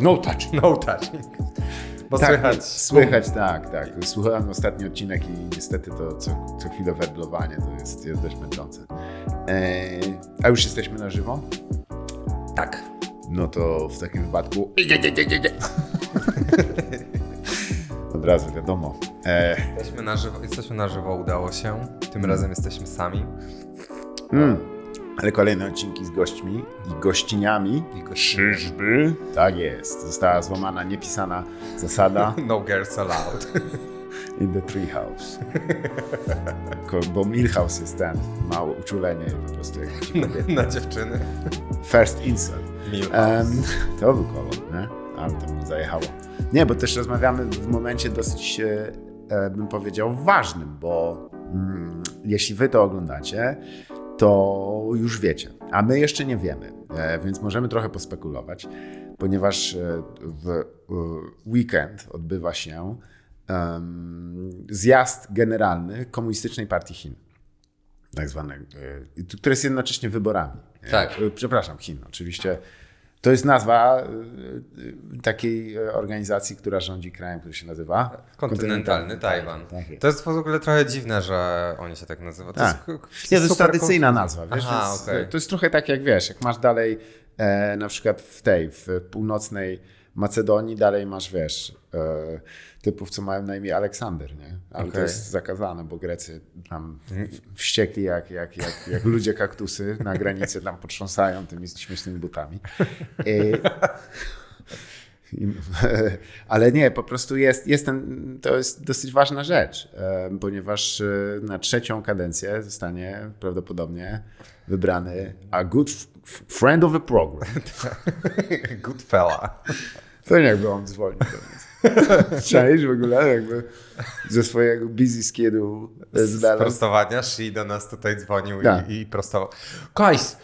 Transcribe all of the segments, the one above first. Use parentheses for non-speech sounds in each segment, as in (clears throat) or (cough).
No touching. No touching. Bo Tak, słychać. Słychać, tak, tak. Słuchałem ostatni odcinek i niestety to co, co chwilę werblowanie to jest, jest dość męczące. Eee, a już jesteśmy na żywo? Tak. No to w takim wypadku. (laughs) Od razu wiadomo. Eee, Jesteśmy na żywo, jesteśmy na żywo, udało się. Tym razem jesteśmy sami. mm, ale kolejne odcinki z gośćmi i gościniami. I gościmy. Czyżby? Tak jest. Została złamana niepisana zasada (laughs) No girls allowed. in the treehouse. (laughs) Bo Milhouse jest ten, mało uczulenie po prostu jak. (laughs) Na dziewczyny. First insult. Em, to był kolor, nie? Ale to mu zajechało. Nie, bo też rozmawiamy w momencie dosyć, e, e, bym powiedział, ważnym, bo mm, jeśli wy to oglądacie, to już wiecie, a my jeszcze nie wiemy, e, więc możemy trochę pospekulować, ponieważ e, w e, weekend odbywa się zjazd generalny Komunistycznej Partii Chin tak zwane, które jest jednocześnie wyborami. Tak. Przepraszam, Chin. Oczywiście to jest nazwa e, e, takiej e, organizacji, która rządzi krajem, który się nazywa Kontynentalny Tajwan. Tak jest. To jest w ogóle trochę dziwne, że oni się tak nazywają. To Tak. jest, Nie, to jest tradycyjna nazwa, wiesz, Aha, więc, okej. To jest trochę tak jak wiesz, jak masz dalej e, na przykład w tej, w północnej Macedonii dalej masz, wiesz, typów, co mają na imię Aleksander, nie? Ale to Okej. jest zakazane, bo Grecy tam w- wściekli jak, jak, jak, jak ludzie kaktusy na granicy tam potrząsają tymi śmiesznymi butami. E, i- (laughs) Ale nie, po prostu jest, jest ten, to jest dosyć ważna rzecz, e, ponieważ e, na trzecią kadencję zostanie prawdopodobnie wybrany a good friend of the program. (laughs) Good fella. To nie jakby on nas. (laughs) Cześć w ogóle, jakby ze swojego busy schedule Z znalazł. prostowania Shi do nas tutaj dzwonił Tak. i, i prostował. Guys,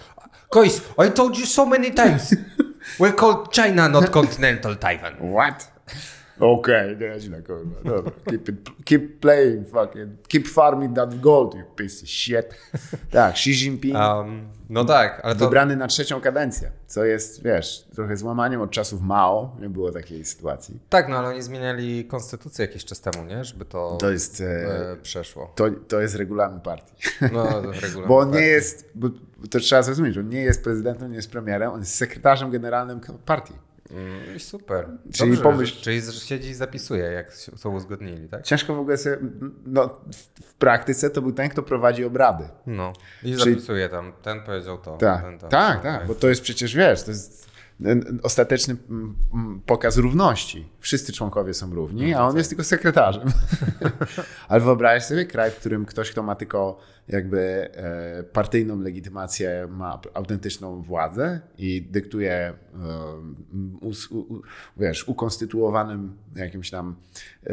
guys, I told you so many times. (laughs) We're called China, not continental Taiwan. What? Okej, nieźle kurwa. Dobra. Keep, it, keep playing fucking, keep farming that gold, you piece of shit. Tak, Xi Jinping Um, no tak, ale to... wybrany na trzecią kadencję, co jest, wiesz, trochę złamaniem od czasów Mao, nie było takiej sytuacji. Tak, no ale oni zmieniali konstytucję jakiś czas temu, nie? Żeby to, To jest, e, e, przeszło. to, to jest regulamin partii. No, regulamin (laughs) Bo on nie jest, bo bo to trzeba zrozumieć, on nie jest prezydentem, nie jest premierem, on jest sekretarzem generalnym partii. Mm, I super. Czyli Dobrze, pomyśl- Czyli siedzi i zapisuje, jak są uzgodnili, tak? Ciężko w ogóle sobie, no w, praktyce to był ten, kto prowadzi obrady. No. I Czyli- zapisuje tam, ten powiedział to, Tak, ten to. tak, tak, bo to jest przecież, wiesz, to jest ostateczny pokaz równości. Wszyscy członkowie są równi, a on jest tylko sekretarzem. (laughs) Ale wyobraź sobie kraj, w którym ktoś, kto ma tylko jakby e, partyjną legitymację, ma autentyczną władzę i dyktuje e, u, u, wiesz, ukonstytuowanym jakimś tam e,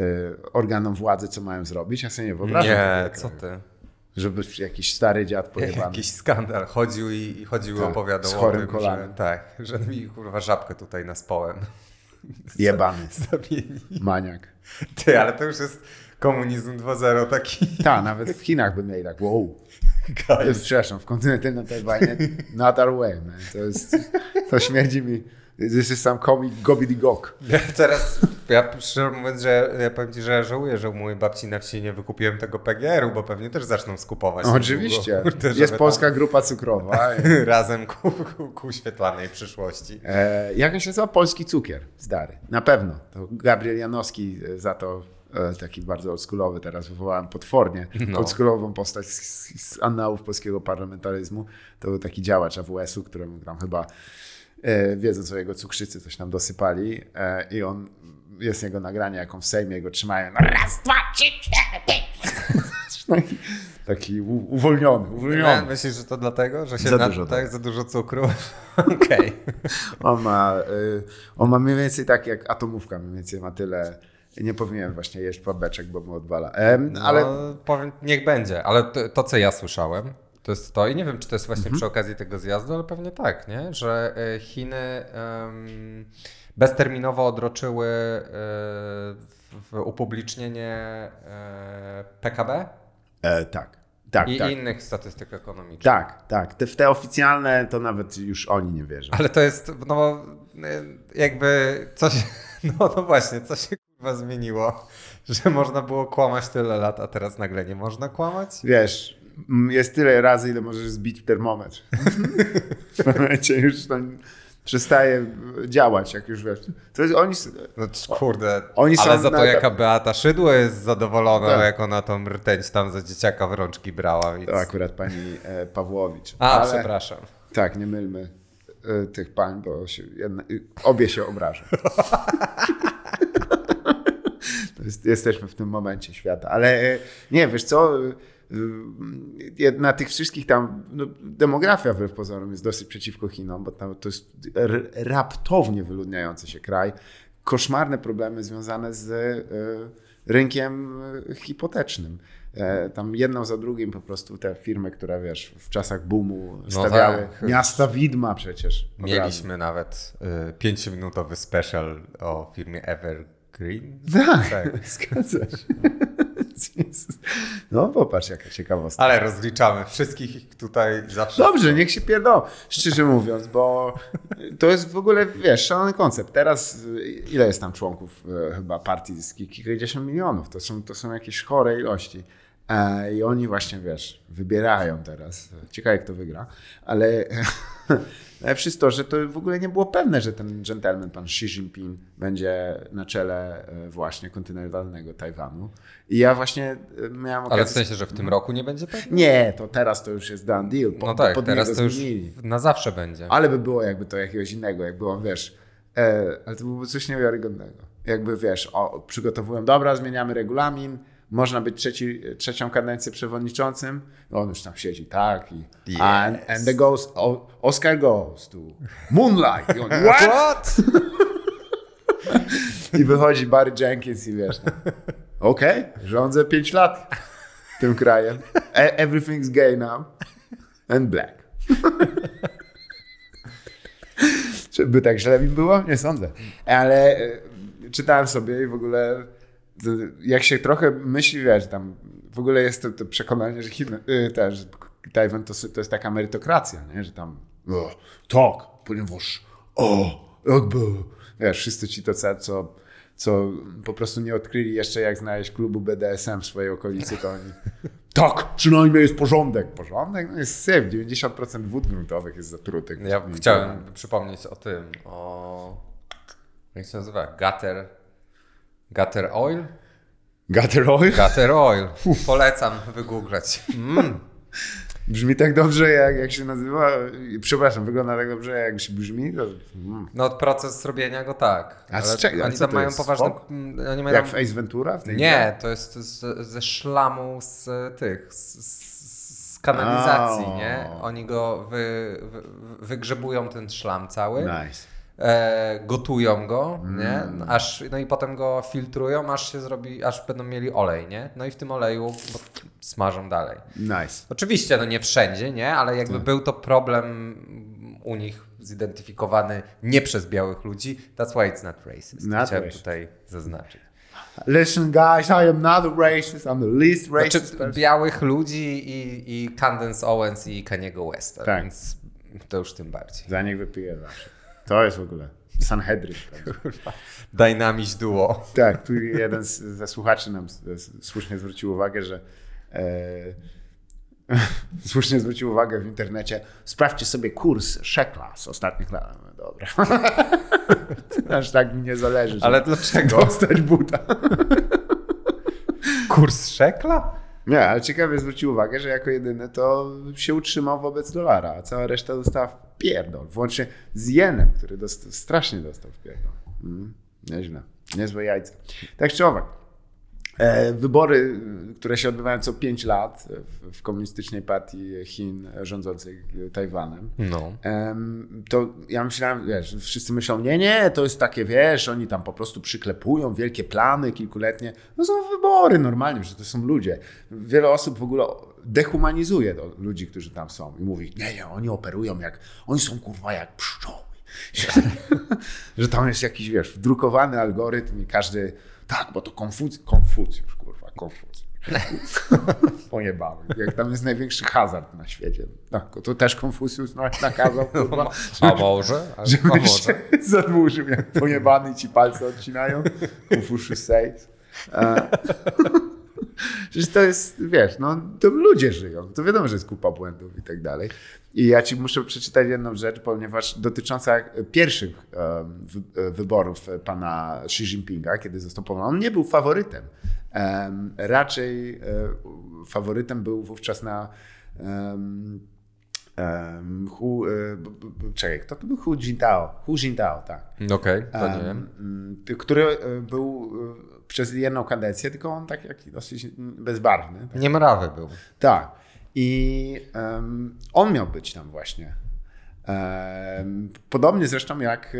organom władzy, co mają zrobić. Ja sobie nie wyobrażam. Nie, co ty? Żeby jakiś stary dziad (laughs) pojebany. Jakiś skandal. Chodził i, i chodził Tak, opowiadał z o tym, kolanem. że tak, że mi kurwa żabkę tutaj naspołem. (laughs) Jebany. (laughs) Zamieni. Maniak. Ty, ale to już jest komunizm 2.0 taki. Tak, nawet w Chinach by mieli tak, wow. Guys. Przepraszam, w kontynentalnym Tajwanie, not our way, man. To jest, to śmierdzi mi, this is some comic gobbledygok. Ja (laughs) teraz, ja szczerze mówiąc, że ja powiem ci, że żałuję, że u mojej babci na wsi nie wykupiłem tego PGR-u, bo pewnie też zaczną skupować. No, oczywiście, jest polska grupa cukrowa. (laughs) Razem ku, ku, ku świetlanej przyszłości. E, jak się nazywa? Polski cukier, stary. Na pewno. To Gabriel Janowski e, za to e, taki bardzo oldschoolowy teraz wywołałem potwornie No. oldschoolową postać z, z annałów polskiego parlamentaryzmu. To był taki działacz AWS-u, któremu tam chyba wiedząc o jego cukrzycy coś tam dosypali e, i on jest jego nagranie, jak on w Sejmie go trzymają. No raz, dwa, trzy, cztery, pięć. (laughs) Taki u- uwolniony, Ja, uwolniony. myślisz, że to dlatego, że się Za na, dużo, tak, tak. za dużo cukru? (laughs) Okej. On ma, y, on ma mniej więcej tak jak atomówka, mniej więcej ma tyle. Nie powinien właśnie jeść babeczek, bo mu odwala. No, ale powiem, niech będzie, ale to, to, co ja słyszałem, to jest to i nie wiem, czy to jest właśnie Mhm. przy okazji tego zjazdu, ale pewnie tak, nie? że e, Chiny em, bezterminowo odroczyły e, upublicznienie e, PKB e, tak, tak, i tak. innych statystyk ekonomicznych. Tak, tak. Te, w te oficjalne to nawet już oni nie wierzą. Ale to jest, no jakby coś, (laughs) no, no właśnie, co się kurwa zmieniło, że można było kłamać tyle lat, a teraz nagle nie można kłamać? Wiesz, jest tyle razy, ile możesz zbić termometr. (laughs) w pewnym momencie już to przestaje działać, jak już wiesz. To jest, oni, No kurde, Oni ale za to na- jaka Beata Szydło jest zadowolona, Tak. jak ona tą rtęć tam za dzieciaka w rączki brała. Więc... to akurat pani e, Pawłowicz. A, Ale- przepraszam. Tak, nie mylmy e, tych pań, bo się jedna, obie się obrażą. (laughs) Jest, jesteśmy w tym momencie świata. Ale e, nie, wiesz co, na tych wszystkich tam, no, demografia wbrew pozorom jest dosyć przeciwko Chinom, bo tam to jest raptownie wyludniający się kraj. Koszmarne problemy związane z y, rynkiem y, hipotecznym. E, Tam jedną za drugim po prostu te firmy, które wiesz, w czasach boomu stawiały tak. miasta widma przecież. od razu. Mieliśmy nawet y, pięciominutowy special o firmie Evergreen. Tak, Tak. (laughs) zgadza się. (laughs) No popatrz, jaka ciekawostka. Ale rozliczamy wszystkich tutaj zawsze. Dobrze, niech się pierdą, szczerze mówiąc, bo to jest w ogóle, wiesz, szalony koncept. Teraz y, ile jest tam członków y, chyba partii kilkadziesiąt milionów? To są, to są jakieś chore ilości. E, I oni właśnie, wiesz, wybierają teraz. Ciekawe, kto wygra. Ale (laughs) najlepsze jest to, że to w ogóle nie było pewne, że ten gentleman, pan Xi Jinping, będzie na czele e, właśnie kontynentalnego Tajwanu. I ja właśnie e, miałem okazję... Ale w sensie, że w tym roku nie będzie pewnie? Nie, to teraz to już jest done deal. Po, No tak, teraz to już zmienili. na zawsze będzie. Ale by było jakby to jakiegoś innego, jak było, wiesz, e, ale to byłoby coś niewiarygodnego. Jakby, wiesz, o, przygotowują, dobra, zmieniamy regulamin, można być trzeci, trzecią kadencję przewodniczącym, on już tam siedzi, tak, i Yes. and, and the goes, o, Oscar goes to Moonlight. I, on, (laughs) What? What? (laughs) I wychodzi Barry Jenkins i wiesz, tam, okej, rządzę 5 lat tym krajem, E- everything's gay now and black. (laughs) Czy by tak źle mi było? Nie sądzę. Ale e, czytałem sobie i w ogóle jak się trochę myśli, wiesz, tam w ogóle jest to, to przekonanie, że Chiny, y, że Tajwan to, to jest taka merytokracja, nie? że tam o, tak, ponieważ o, jakby, wiesz, wszyscy ci to co, co, po prostu nie odkryli jeszcze jak znaleźć klubu BDSM w swojej okolicy, to oni (laughs) tak, przynajmniej jest porządek. Porządek? No jest syf, 90% wód gruntowych jest zatrutych. Ja chciałem przypomnieć o tym, o... Jak się nazywa? Gutter... Gutter Oil? Gutter oil? Gutter Oil. Polecam wygooglać. Mm. Brzmi tak dobrze, jak, jak się nazywa. Przepraszam, wygląda tak dobrze, jak się brzmi. To, mm. No proces robienia go tak. A z czego? Oni tam mają jest? poważne... Mm, Oni mają Jak w Ace Ventura? W? Nie, to jest z, ze szlamu z tych, z, z, kanalizacji, O. nie? Oni go wy, wy, wygrzebują ten szlam cały, Nice. E, gotują go, nie? Mm. Aż, no i potem go filtrują, aż się zrobi, aż będą mieli olej, nie? No i w tym oleju smażą dalej. Nice. Oczywiście, no nie wszędzie, nie? Ale jakby był to problem u nich zidentyfikowany nie przez białych ludzi. That's why it's not racist. Not Chciałem racist. tutaj zaznaczyć. Listen, guys, I am not a racist. I'm the least Znaczy, racist person. białych ludzi i, i Candence Owens i Kaniego Westa, Tak. więc to już tym bardziej. Za niech wypiję zawsze. To jest w ogóle Sanhedrin. prawda? Dynamić duo. Tak, tu jeden z, ze słuchaczy nam słusznie zwrócił uwagę, że e, (laughs) słusznie zwrócił uwagę w internecie, sprawdźcie sobie kurs szekla z ostatnich lat. No, Dobra. (laughs) Aż tak mi nie zależy, Ale dlaczego? dostać buta. Kurs szekla? Nie, ale ciekawie zwrócił uwagę, że jako jedyny to się utrzymał wobec dolara, a cała reszta dostała w pierdol. Włącznie z jenem, który dostał, strasznie dostał w pierdol. Mm, nieźle. Niezłe jajce. Tak czy owak. E, wybory, y, które się odbywają co 5 lat w, komunistycznej partii Chin rządzącej Tajwanem, No. To ja myślałem, wiesz, wszyscy myślą, nie, nie, to jest takie, wiesz, oni tam po prostu przyklepują wielkie plany kilkuletnie. No są wybory normalnie, że to są ludzie. Wiele osób w ogóle dehumanizuje do ludzi, którzy tam są i mówi, nie, nie, oni operują jak, oni są kurwa jak pszczoły. (laughs) że tam jest jakiś, wiesz, wdrukowany algorytm i każdy, tak, bo to Konfuc- Konfucjusz, kurwa, Konfucjusz. (laughs) Pojebały. Jak tam jest największy hazard na świecie. Tak, to też Konfucjusz na- nakazał, kurwa, A może? A, a może? się (laughs) zadłużył jak pojebany ci palce odcinają. Konfucius says. E, Przecież to jest, wiesz, no to ludzie żyją. To wiadomo, że jest kupa błędów i tak dalej. I ja ci muszę przeczytać jedną rzecz, ponieważ dotycząca pierwszych wy- wyborów pana Xi Jinpinga, kiedy został powołany, on nie był faworytem. Em, Raczej e, faworytem był wówczas na em, Hu, e, czekaj, kto to był? Hu Jintao. Hu Jintao, tak. Okej, to nie Em, wiem. ty- który e, był e, przez jedną kadencję, tylko on tak jak dosyć bezbarwny. Tak. Niemrawy był. tak. I em, on miał być tam właśnie. Podobnie zresztą jak e,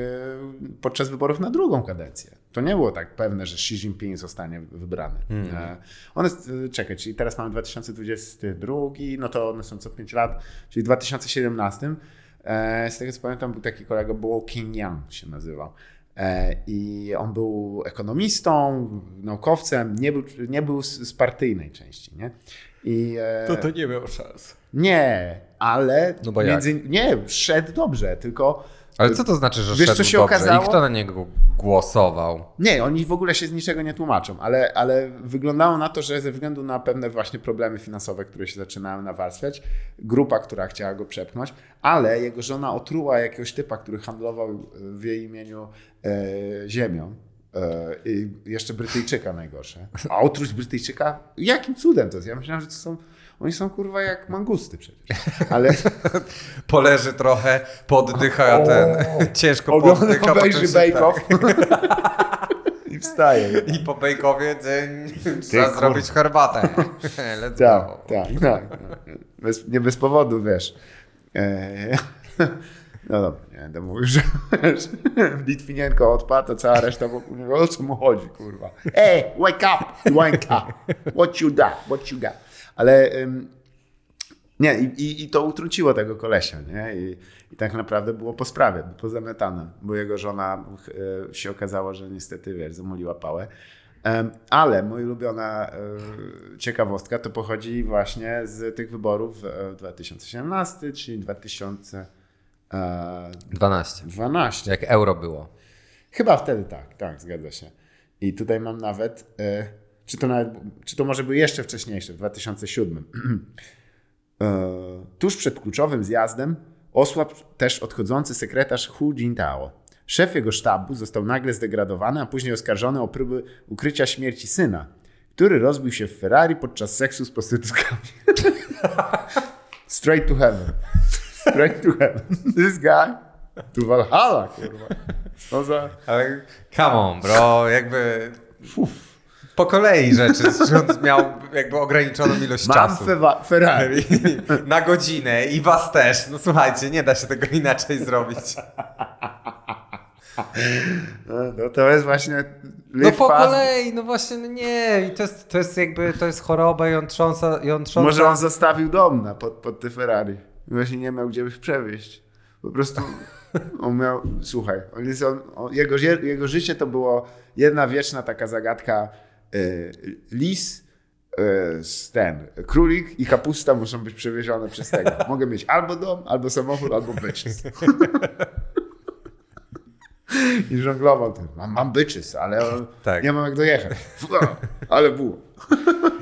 podczas wyborów na drugą kadencję. To nie było tak pewne, że Xi Jinping zostanie wybrany. E, on jest, e, czekaj, czyli teraz mamy 2022, no to one są co 5 lat, czyli w 2017. E, z tego co pamiętam, był taki kolega, było King Yang się nazywał. I on był ekonomistą, naukowcem, nie był, nie był z, partyjnej części. Nie? I, e, nie miał szans. nie, ale No między, nie, szedł dobrze, tylko Ale co to znaczy, że Wiesz, szedł co się dobrze? okazało? I kto na niego głosował? nie, oni w ogóle się z niczego nie tłumaczą, ale, ale wyglądało na to, że ze względu na pewne właśnie problemy finansowe, które się zaczynały nawarstwiać, grupa, która chciała go przepchnąć, ale jego żona otruła jakiegoś typa, który handlował w jej imieniu e, ziemią. E, I jeszcze Brytyjczyka najgorsze. A otruć Brytyjczyka? Jakim cudem to jest? Ja myślałem, że to są. Oni są kurwa jak mangusty przecież. Ale (laughs) Poleży trochę, poddycha O! ten, (laughs) ciężko ogląda, poddycha. obejrzy Bake Off (laughs) i wstaje. I po bejkowie dzień trzeba kur- zrobić herbatę. Let's Tak, go. tak, tak. Bez, nie bez powodu, wiesz. E, no dobra, nie będę mówił, że wiesz, Litwinienko odpadł, to cała reszta wokół niego, o co mu chodzi, kurwa. Hey, wake up, wake up. What you got, what you got. Ale nie, i, i, to utruciło tego kolesia, nie? I, I tak naprawdę było po sprawie, pozamiatane, bo jego żona e, się okazało, że niestety, wiesz, zamuliła pałę. Ale moja ulubiona e, ciekawostka to pochodzi właśnie z tych wyborów w 2017, czyli 2012. 12. Jak euro było. Chyba wtedy tak, tak, zgadza się. I tutaj mam nawet, e, czy to nawet, czy to może był jeszcze wcześniejszy, w 2007. (clears throat) e, tuż przed kluczowym zjazdem osłabł też odchodzący sekretarz Hu Jintao. Szef jego sztabu został nagle zdegradowany, a później oskarżony o próby ukrycia śmierci syna, który rozbił się w Ferrari podczas seksu z prostytutkami. (laughs) Straight to heaven. Straight to heaven. This guy to Valhalla, kurwa. Co za... Ale come on, bro, jakby po kolei rzeczy, (laughs) on miał jakby ograniczoną ilość Mam czasu. fewa- Ferrari. (laughs) Na godzinę i was też. No słuchajcie, nie da się tego (laughs) inaczej zrobić. No to jest właśnie. No po fast. kolei, no właśnie, no nie. I to jest, to jest jakby, to jest choroba jątrząca, jątrząca. Może on zostawił dom na, pod, pod te Ferrari. I właśnie nie miał gdzie ich przewieźć. Po prostu on miał. Słuchaj, on jest, on, on, jego, jego życie to było jedna wieczna taka zagadka. Y, lis, z ten, królik i kapusta muszą być przewiezione przez tego. Mogę mieć albo dom, albo samochód, albo byczys. (laughs) (laughs) I żonglował tym. Mam, mam byczys, ale Tak. nie mam jak dojechać. (laughs) Ale było.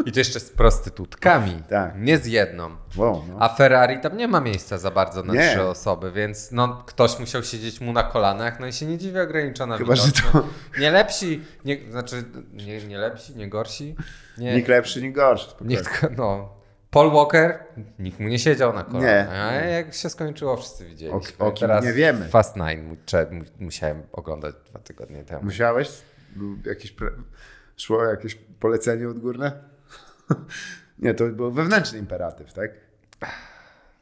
I to jeszcze z prostytutkami. (laughs) Tak. Nie z jedną. Wow, no. A Ferrari tam nie ma miejsca za bardzo na Nie. trzy osoby, więc no, ktoś musiał siedzieć mu na kolanach, no i się nie dziwię ograniczona Chyba, że to Nie lepsi, nie, znaczy nie, nie lepsi, nie gorsi. Nie, nikt lepszy, nikt gorszy. nikt, no. Paul Walker, nikt mu nie siedział na kolanach. Nie. A jak się skończyło, wszyscy widzieliśmy. O- o kim nie wiemy. Fast Nine musiałem oglądać dwa tygodnie temu. Musiałeś? Był jakiś pre... Szło jakieś polecenie odgórne? (laughs) Nie, to był wewnętrzny imperatyw, tak?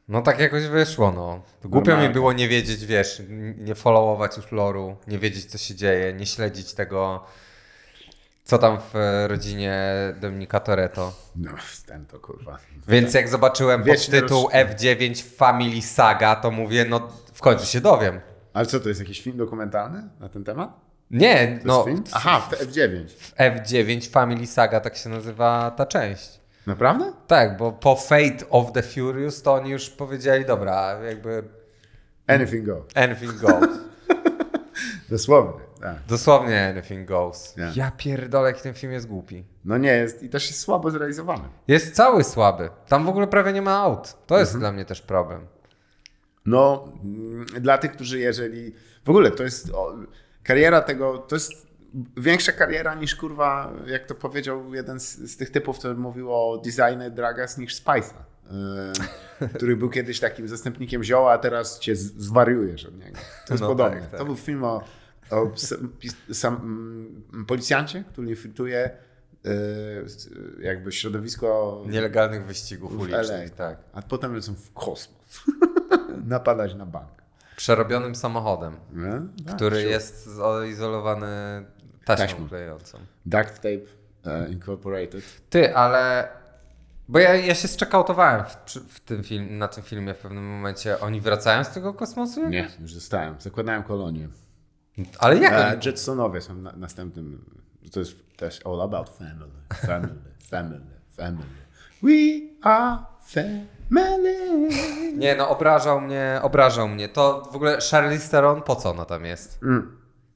No tak jakoś wyszło, no. Głupio Normalnie. mi było nie wiedzieć, wiesz, nie followować już loru, nie wiedzieć co się dzieje, nie śledzić tego, co tam w e, rodzinie Dominika Toretto. No, ten to kurwa. Więc jak zobaczyłem Wieczny podtytuł roz- F9 Family Saga, to mówię, no w końcu się dowiem. Ale co, to jest jakiś film dokumentalny na ten temat? Nie, To no jest film? Aha, w F9. w F9 Family Saga tak się nazywa ta część. Naprawdę? Tak, bo po Fate of the Furious to oni już powiedzieli, dobra, jakby Anything go. anything goes. (laughs) Dosłownie. Tak. Dosłownie anything goes. Nie. Ja pierdolę, jaki ten film jest głupi. No nie jest i też jest słabo zrealizowany. Jest cały słaby. Tam w ogóle prawie nie ma aut. To jest dla mnie też problem. No, mm, dla tych, którzy jeżeli. W ogóle to jest. O, kariera tego. To jest większa kariera niż kurwa, jak to powiedział jeden z, z tych typów, który mówił o designie Dragas niż Spice'a. Yy, który był kiedyś takim zastępnikiem zioła, a teraz cię zwariujesz od niego. To jest No podobne. tak, tak. To był film o, o sam, mm, policjancie, który infiltruje s- jakby środowisko Nielegalnych wyścigów ulicznych, tak. a potem lecą w kosmos. (laughs) Napadać na bank. Przerobionym samochodem, Nie? Tak, który jest izolowany taśmą, Taśmą. klejącą. Duct Tape e, Incorporated. Ty, ale... Bo ja, ja się zczekautowałem w, w tym film, na tym filmie w pewnym momencie. Oni wracają z tego kosmosu? Nie, już zostałem. Zakładają kolonię. Ale jak E. Jetsonowie są na, następnym. To jest też all about family. Family, (laughs) family, family. We are family. Nie, no obrażał mnie, obrażał mnie. To w ogóle Charlize Theron, po co ona tam jest?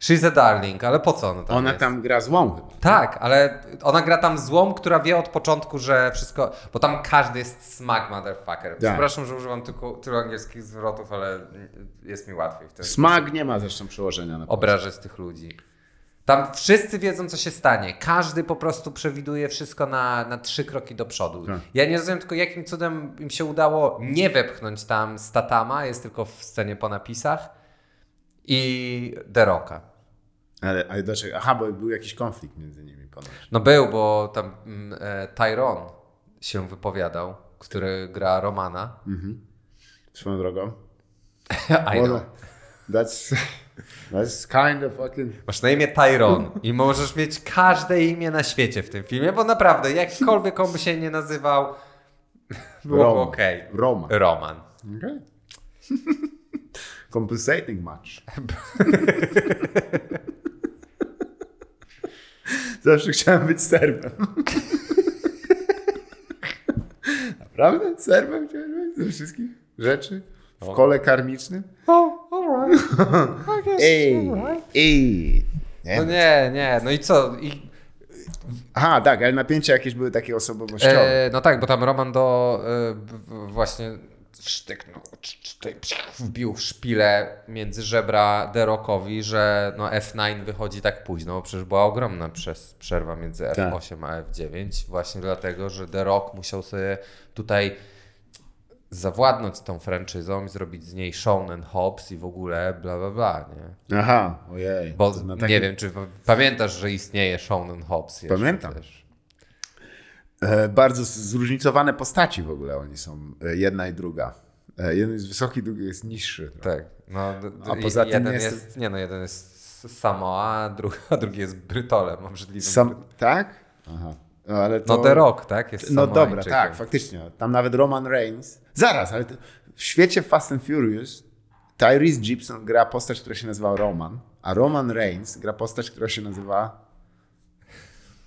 She's a darling, ale po co ona tam Ona jest? tam gra złą chyba. Tak, ale ona gra tam złą, która wie od początku, że wszystko. Bo tam każdy jest smack motherfucker. Przepraszam, że używam tylko tylu angielskich zwrotów, ale jest mi łatwiej wtedy. Smag nie ma zresztą przełożenia na z tych ludzi. Tam wszyscy wiedzą, co się stanie. Każdy po prostu przewiduje wszystko na, na trzy kroki do przodu. Tak. Ja nie rozumiem tylko, jakim cudem im się udało nie wepchnąć tam Statama, jest tylko w scenie po napisach, i The Rocka. Ale, ale dlaczego? Aha, bo był jakiś konflikt między nimi ponoć. No był, bo tam mm, e, Tyron się wypowiadał, który gra Romana. Swoją drogą. (laughs) I know. That's, that's kind of fucking... Masz na imię Tyron i możesz mieć każde imię na świecie w tym filmie, bo naprawdę, jakkolwiek on by się nie nazywał, (laughs) byłoby Roman. okej. Roman. Roman. Okay. (laughs) Compensating match. Zawsze chciałem być Serbem. Naprawdę? Serbem chciałeś być? Ze wszystkich rzeczy? W kole karmicznym? Oh, alright. Ej, ej. Nie? No nie, nie, no i co? I, Aha, tak, ale napięcia jakieś były takie osobowościowe. e, no tak, bo tam Roman do b- właśnie sztyknął, wbił szpilę między żebra Derokowi, że no F9 wychodzi tak późno, bo przecież była ogromna przez przerwa między Tak. F8 a F9, właśnie dlatego, że Derok musiał sobie tutaj zawładnąć tą franczyzą i zrobić z niej Shonen Hobbs i w ogóle bla bla bla, nie? Aha, ojej. Bo na nie wiem, czy pamiętasz, że istnieje Shonen Hobbs Pamiętam. Też. E, bardzo zróżnicowane postaci w ogóle oni są, e, jedna i druga. E, jeden jest wysoki, drugi jest niższy. Tak. No, A poza tym jeden nie jest, jest- nie no, jeden jest Samoa, a drugi, (laughs) a drugi jest Brytolem, obrzydliwym. Sam, tak? Aha. No, ale to... No The Rock, tak? Jest No dobra, tak, faktycznie. Tam nawet Roman Reigns. Zaraz, ale to, w świecie Fast and Furious Tyrese Gibson gra postać, która się nazywa Roman, a Roman Reigns gra postać, która się nazywa...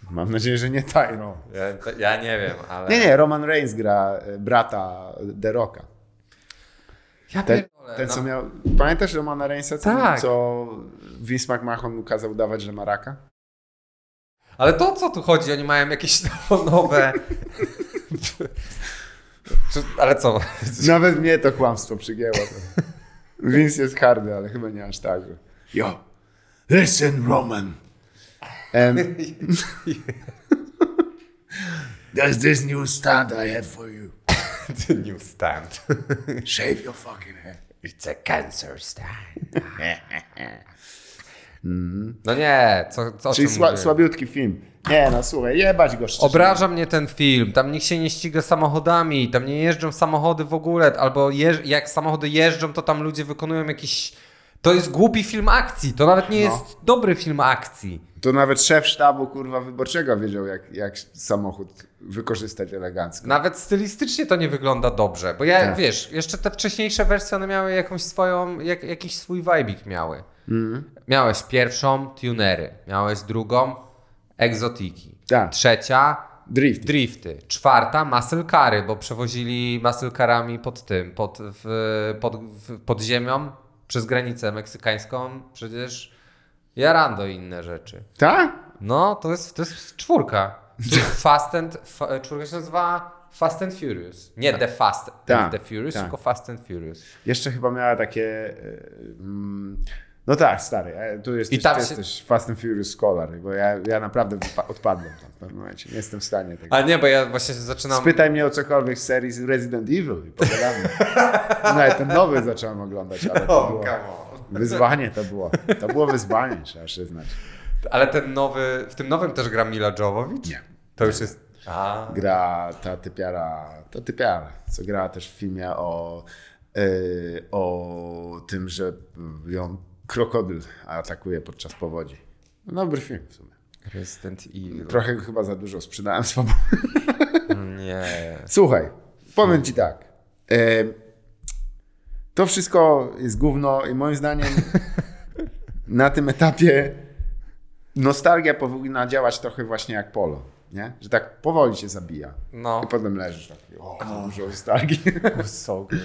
Mam nadzieję, że nie Tyron. Ja, to- ja nie wiem, ale... Nie, nie, Roman Reigns gra e, brata The Rocka. Ja Ten, pierdolę, ten no. co miał... Pamiętasz Romana Reignsa, co, Tak. co Vince McMahon mu kazał udawać, że ma raka? Ale to o co tu chodzi? Oni mają jakieś (laughs) no- nowe... Ale co? (laughs) Nawet mnie to kłamstwo przygięło. Vince jest hardy, ale chyba nie aż tak. że- Yo, listen Roman. Um, there's (laughs) this new stunt I have for you. (laughs) The new stand. (laughs) Shave your fucking head. It's a cancer stand. No nie, co, co Czyli sła, mówię? słabiutki film. Nie no, słuchaj, jebać go szczerze. Obraża mnie ten film. Tam nikt się nie ściga samochodami, tam nie jeżdżą samochody w ogóle, albo jak samochody jeżdżą, to tam ludzie wykonują jakiś. To jest głupi film akcji. To nawet nie No. jest dobry film akcji. To nawet szef sztabu kurwa wyborczego wiedział, jak, jak samochód wykorzystać elegancko. Nawet stylistycznie to nie wygląda dobrze, bo ja Tak. wiesz, jeszcze te wcześniejsze wersje one miały jakąś swoją, jak, jakiś swój vibe'ik miały. Miałeś pierwszą tunery, miałeś drugą egzotiki, Tak. trzecia Drift. drifty, czwarta muscle cary, bo przewozili muscle carami pod tym, pod, w, pod, w, pod ziemią przez granicę meksykańską, przecież jarando i inne rzeczy. Tak? No, to jest, to jest czwórka. To jest Fast and, fa, czwórka się nazywa Fast and Furious. Nie The Fast Tak, and The Furious, tak. tylko Fast and Furious. Jeszcze chyba miała takie... mm, No tak, stary, e, tu jesteś, I tam się- jesteś Fast and Furious Scholar, bo ja, ja naprawdę odpadłem tam w pewnym momencie. Nie jestem w stanie tego. A nie, bo ja właśnie zaczynam... Spytaj mnie o cokolwiek z serii Resident Evil i pogadamy. Nawet ten nowy zacząłem oglądać, ale to było wyzwanie to było. To było wyzwanie, trzeba przyznać. Ale ten nowy, w tym nowym też gra Mila Jovovich? Nie. To już jest... A, Gra ta typiara, ta typiara, co grała też w filmie o, y, o tym, że ją krokodyl atakuje podczas powodzi. No, Dobry film w sumie. Resident Evil. Trochę chyba za dużo sprzedałem swobody. Nie. Słuchaj, powiem ci tak. E, to wszystko jest gówno i moim zdaniem na tym etapie nostalgia powinna działać trochę właśnie jak polo. Nie? Że tak powoli cię zabija. No. I potem leżysz taki, o, dużo nostalgii. (laughs) So good.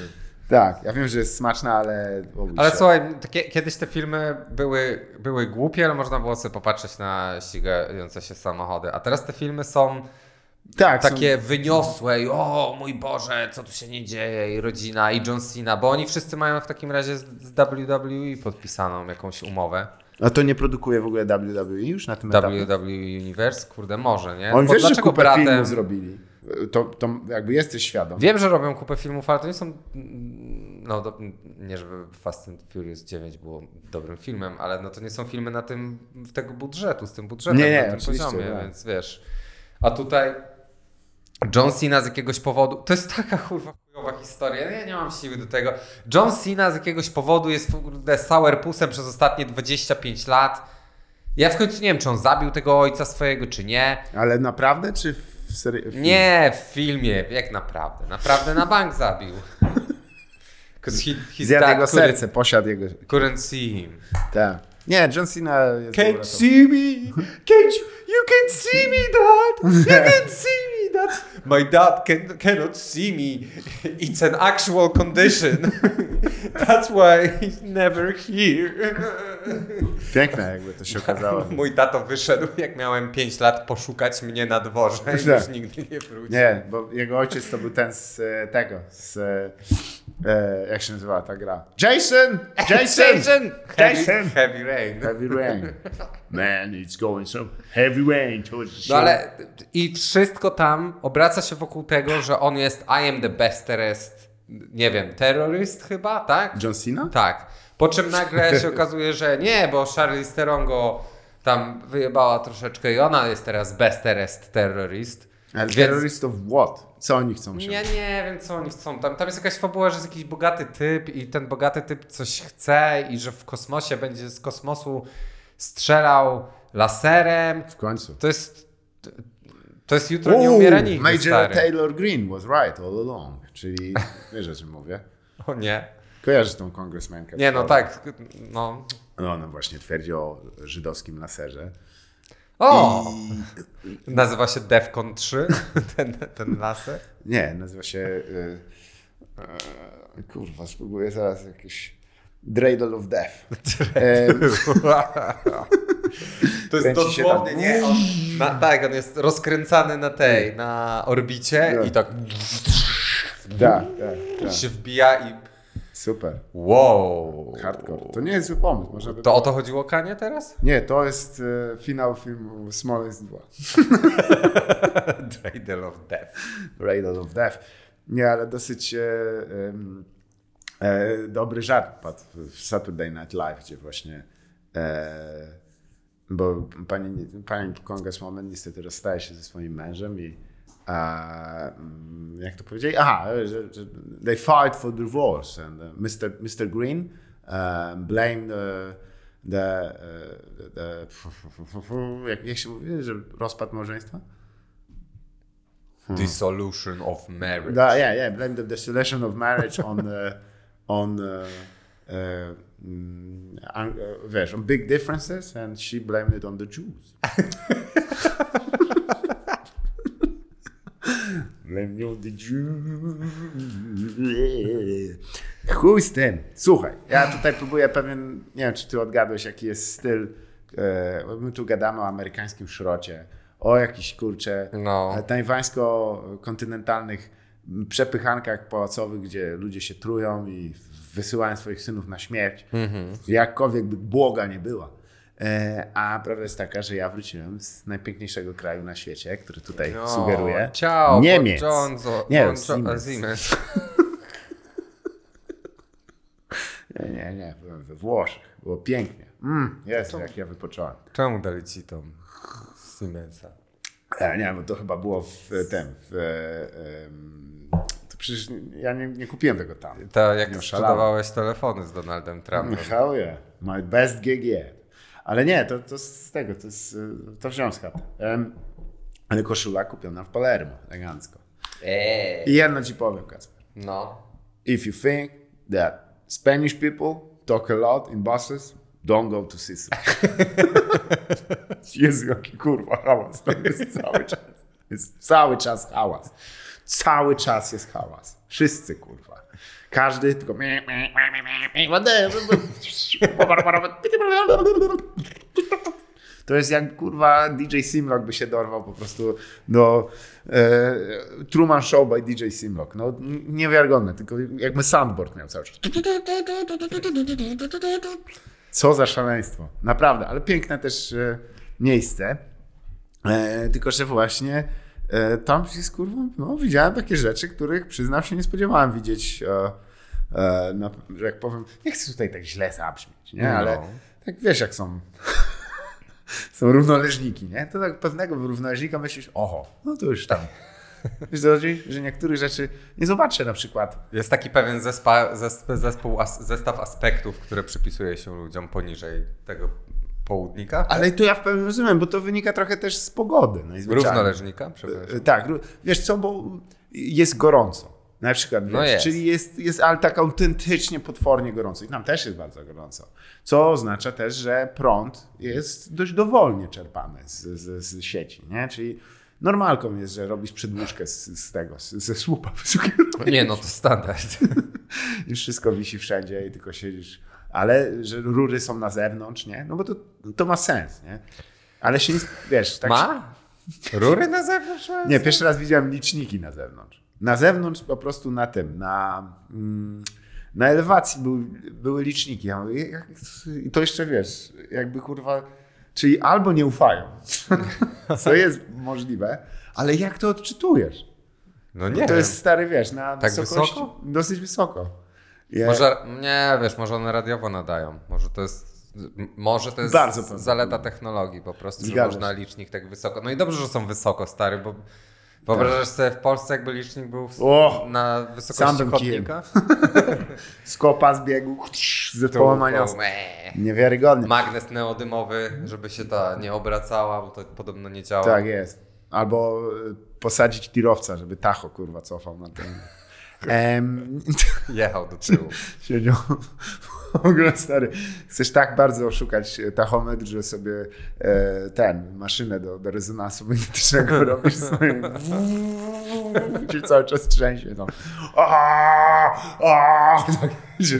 Tak, ja wiem, że jest smaczna, ale... Ale się. słuchaj, kiedyś te filmy były, były głupie, ale można było sobie popatrzeć na ścigające się samochody. A teraz te filmy są tak, są- takie wyniosłe i o mój Boże, co tu się nie dzieje i rodzina i John Cena, bo oni wszyscy mają w takim razie z, z WWE podpisaną jakąś umowę. A to nie produkuje w ogóle WWE już na tym etapie? WWE Universe, kurde, może, nie? Oni wiesz, że dlaczego kupę bratem... filmów zrobili. To, to jakby jesteś świadom. Wiem, że robią kupę filmów, ale to nie są. No, do, nie żeby Fast and Furious 9 było dobrym filmem, ale no to nie są filmy na tym, w tego budżetu, z tym budżetem, Nie, nie, na tym poziomie, tak. więc wiesz. A tutaj John Cena z jakiegoś powodu. To jest taka kurwa chujowa historia. Ja nie mam siły do tego. John Cena z jakiegoś powodu jest kurde sourpussem przez ostatnie 25 lat. Ja w końcu nie wiem, czy on zabił tego ojca swojego, czy nie. Ale naprawdę, czy w serii? w Nie, w filmie, jak naprawdę. Naprawdę na bank zabił. (laughs) He, Zjadł jego serce, posiadł jego... couldn't see him. Tak. Nie, John Cena jest Can't see me. Can't you, you can see me, dad. (laughs) You can see me, dad. My dad can, cannot see me. It's an actual condition. (laughs) That's why he's never here. Piękne jakby to się (laughs) okazało. Mój tato wyszedł, jak miałem 5 lat, poszukać mnie na dworze i już nigdy nie wrócił. Nie, bo jego ojciec to był ten z e, tego, z... e, jak się nazywa ta gra? Jason! Jason! Jason! Heavy, Jason! heavy rain. Heavy rain. Man, it's going some heavy rain towards the No ale i wszystko tam obraca się wokół tego, że on jest I am the best terrorist, nie wiem, terroryst chyba, tak? John Cena? Tak. Po czym nagle się okazuje, że nie, bo Charlize Theron go tam wyjebała troszeczkę i ona jest teraz best terrorist terrorist. Ale Więc- terrorystów what? Co oni chcą się? Ja nie wiem, co oni chcą. Tam, tam jest jakaś fabuła, że jest jakiś bogaty typ i ten bogaty typ coś chce i że w kosmosie będzie z kosmosu strzelał laserem. W końcu. To jest... To jest jutro nie umiera nikt, Major stary. Taylor Green was right all along. Czyli, wiesz o czym mówię? (laughs) O nie. Kojarzysz tą kongresmenkę? Nie, no tak. No. No, no właśnie, twierdzi o żydowskim laserze. O! Nazywa się Defcon 3, (laughs) ten, ten laser. Nie, nazywa się... Y, y, kurwa, spróbuję zaraz jakieś... Dreidel of Death. Em, To jest dosłownie, nie? On, na, tak, on jest rozkręcany na tej, na orbicie i tak tak, tak, tak. się wbija i Super. wow. Hardcore. To nie jest zły pomysł. Można by... To o to chodziło Kanie teraz? Nie, to jest e, finał filmu Smolensk 2. Dreidel of Death. Raiders of Death. Nie, ale dosyć e, e, dobry żart padł w Saturday Night Live, gdzie właśnie e, bo pani, pani Congresswoman niestety rozstaje się ze swoim mężem i jak to powiedzieli? Aha, że, że they fight for divorce and uh, Mr. Mr. Green uh, blamed the, the, uh, the, the (laughs) jak, jak się mówi, że rozpad małżeństwa? Dissolution of marriage. The, yeah, yeah, blame the dissolution of marriage on uh, on uh, mm, e, wiesz, on big differences and she blamed it on the Jews. (laughs) Jews. Chuj z tym. Słuchaj, ja tutaj próbuję pewien, nie wiem, czy ty odgadłeś, jaki jest styl. E, my tu gadamy o amerykańskim szrocie, o jakichś, kurcze, No. e, tajwańsko-kontynentalnych przepychankach pałacowych, gdzie ludzie się trują i wysyłają swoich synów na śmierć. Jakkolwiek by błoga nie była. E, A prawda jest taka, że ja wróciłem z najpiękniejszego kraju na świecie, który tutaj No, sugeruję. Ciao, Niemiec. Buongiorno, Nie, buongiorno, Siemens. Siemens. (laughs) Nie, nie, nie, byłem we Włoszech. Było pięknie. Mm, Jezu, jak ja wypocząłem. Czemu dali ci tą Siemensa? E, Nie, bo to chyba było w tym, w, e, em, to przecież ja nie, nie kupiłem tego tam. To jak Nie sprzedawałeś telefony z Donaldem Trumpem. Michał, yeah. my best gig yet. Ale nie, to, to z tego, to, jest, y, to wziąłem z. Em, Ale koszula kupiona w Palermo, elegancko. Eee. I jedno ci powiem, Kacper. No. If you think that Spanish people talk a lot in buses, don't go to Sicily. (laughs) Jezu, jaki kurwa hałas to jest cały czas. Jest cały czas hałas. Cały czas jest hałas. Wszyscy kurwa. Każdy tylko... To jest jak kurwa DJ Simlock by się dorwał po prostu do e, Truman Show by DJ Simlock. No niewiarygodne, tylko jakby soundboard miał cały czas. Co za szaleństwo. Naprawdę, ale piękne też e, miejsce. E, tylko, że właśnie e, tam jest kurwa, no widziałem takie rzeczy, których przyznam się nie spodziewałem widzieć, e, e, na, że jak powiem, nie chcę tutaj tak źle zabrzmieć, nie? No. Ale tak wiesz jak są (laughs) są równoleżniki, nie? To tak pewnego równoleżnika myślisz, oho, no to już tam. (laughs) Wiesz co chodzi? Że niektórych rzeczy nie zobaczę na przykład. Jest taki pewien zespa, zesp, zespół, zestaw aspektów, które przypisuje się ludziom poniżej tego południka. Ale to ja w pełni rozumiem, bo to wynika trochę też z pogody. No. Równoleżnika, przepraszam. E, Tak, wiesz co, bo jest gorąco. Na przykład, wiesz, No jest. czyli jest, jest ale tak autentycznie potwornie gorąco. I tam też jest bardzo gorąco. Co oznacza też, że prąd jest dość dowolnie czerpany z, z, z sieci, nie? Czyli normalką jest, że robisz przedłużkę z, z tego, ze słupa. Nie, no to standard. (laughs) I wszystko wisi wszędzie i tylko siedzisz. Ale że rury są na zewnątrz, nie? No bo to, to ma sens, nie? Ale się nie, wiesz, tak się- Ma? Rury na zewnątrz? ma? nie, pierwszy raz widziałem liczniki na zewnątrz. Na zewnątrz po prostu na tym, na, mm, na elewacji były, były liczniki. Ja mówię, jak, I to jeszcze wiesz, jakby kurwa, czyli albo nie ufają, (laughs) co jest możliwe, ale jak to odczytujesz? No nie. to jest stary, wiesz, na Tak wysokość, wysoko? dosyć wysoko. Je- Może, nie, wiesz, może one radiowo nadają. Może to jest, może to jest Bardzo zaleta technologii po prostu, że można licznik tak wysoko. No i dobrze, że są wysoko, stary, bo wyobrażasz sobie w Polsce, jakby licznik był w, O! na wysokości chodnika? (laughs) Z kopa zbiegł ze połamania. Niewiarygodnie. Magnes neodymowy, żeby się ta nie obracała, bo to podobno nie działa. Tak jest. Albo y, posadzić tirowca, żeby tacho kurwa cofał na ten. Em, (laughs) Jechał do tyłu. (laughs) siedział. W ogóle stary, chcesz tak bardzo oszukać tachometr, że sobie e, ten, maszynę do, do rezonansu magnetycznego (laughs) robisz sobie. Ci cały czas trzęsie tam. Aaaa, aaaa, tak,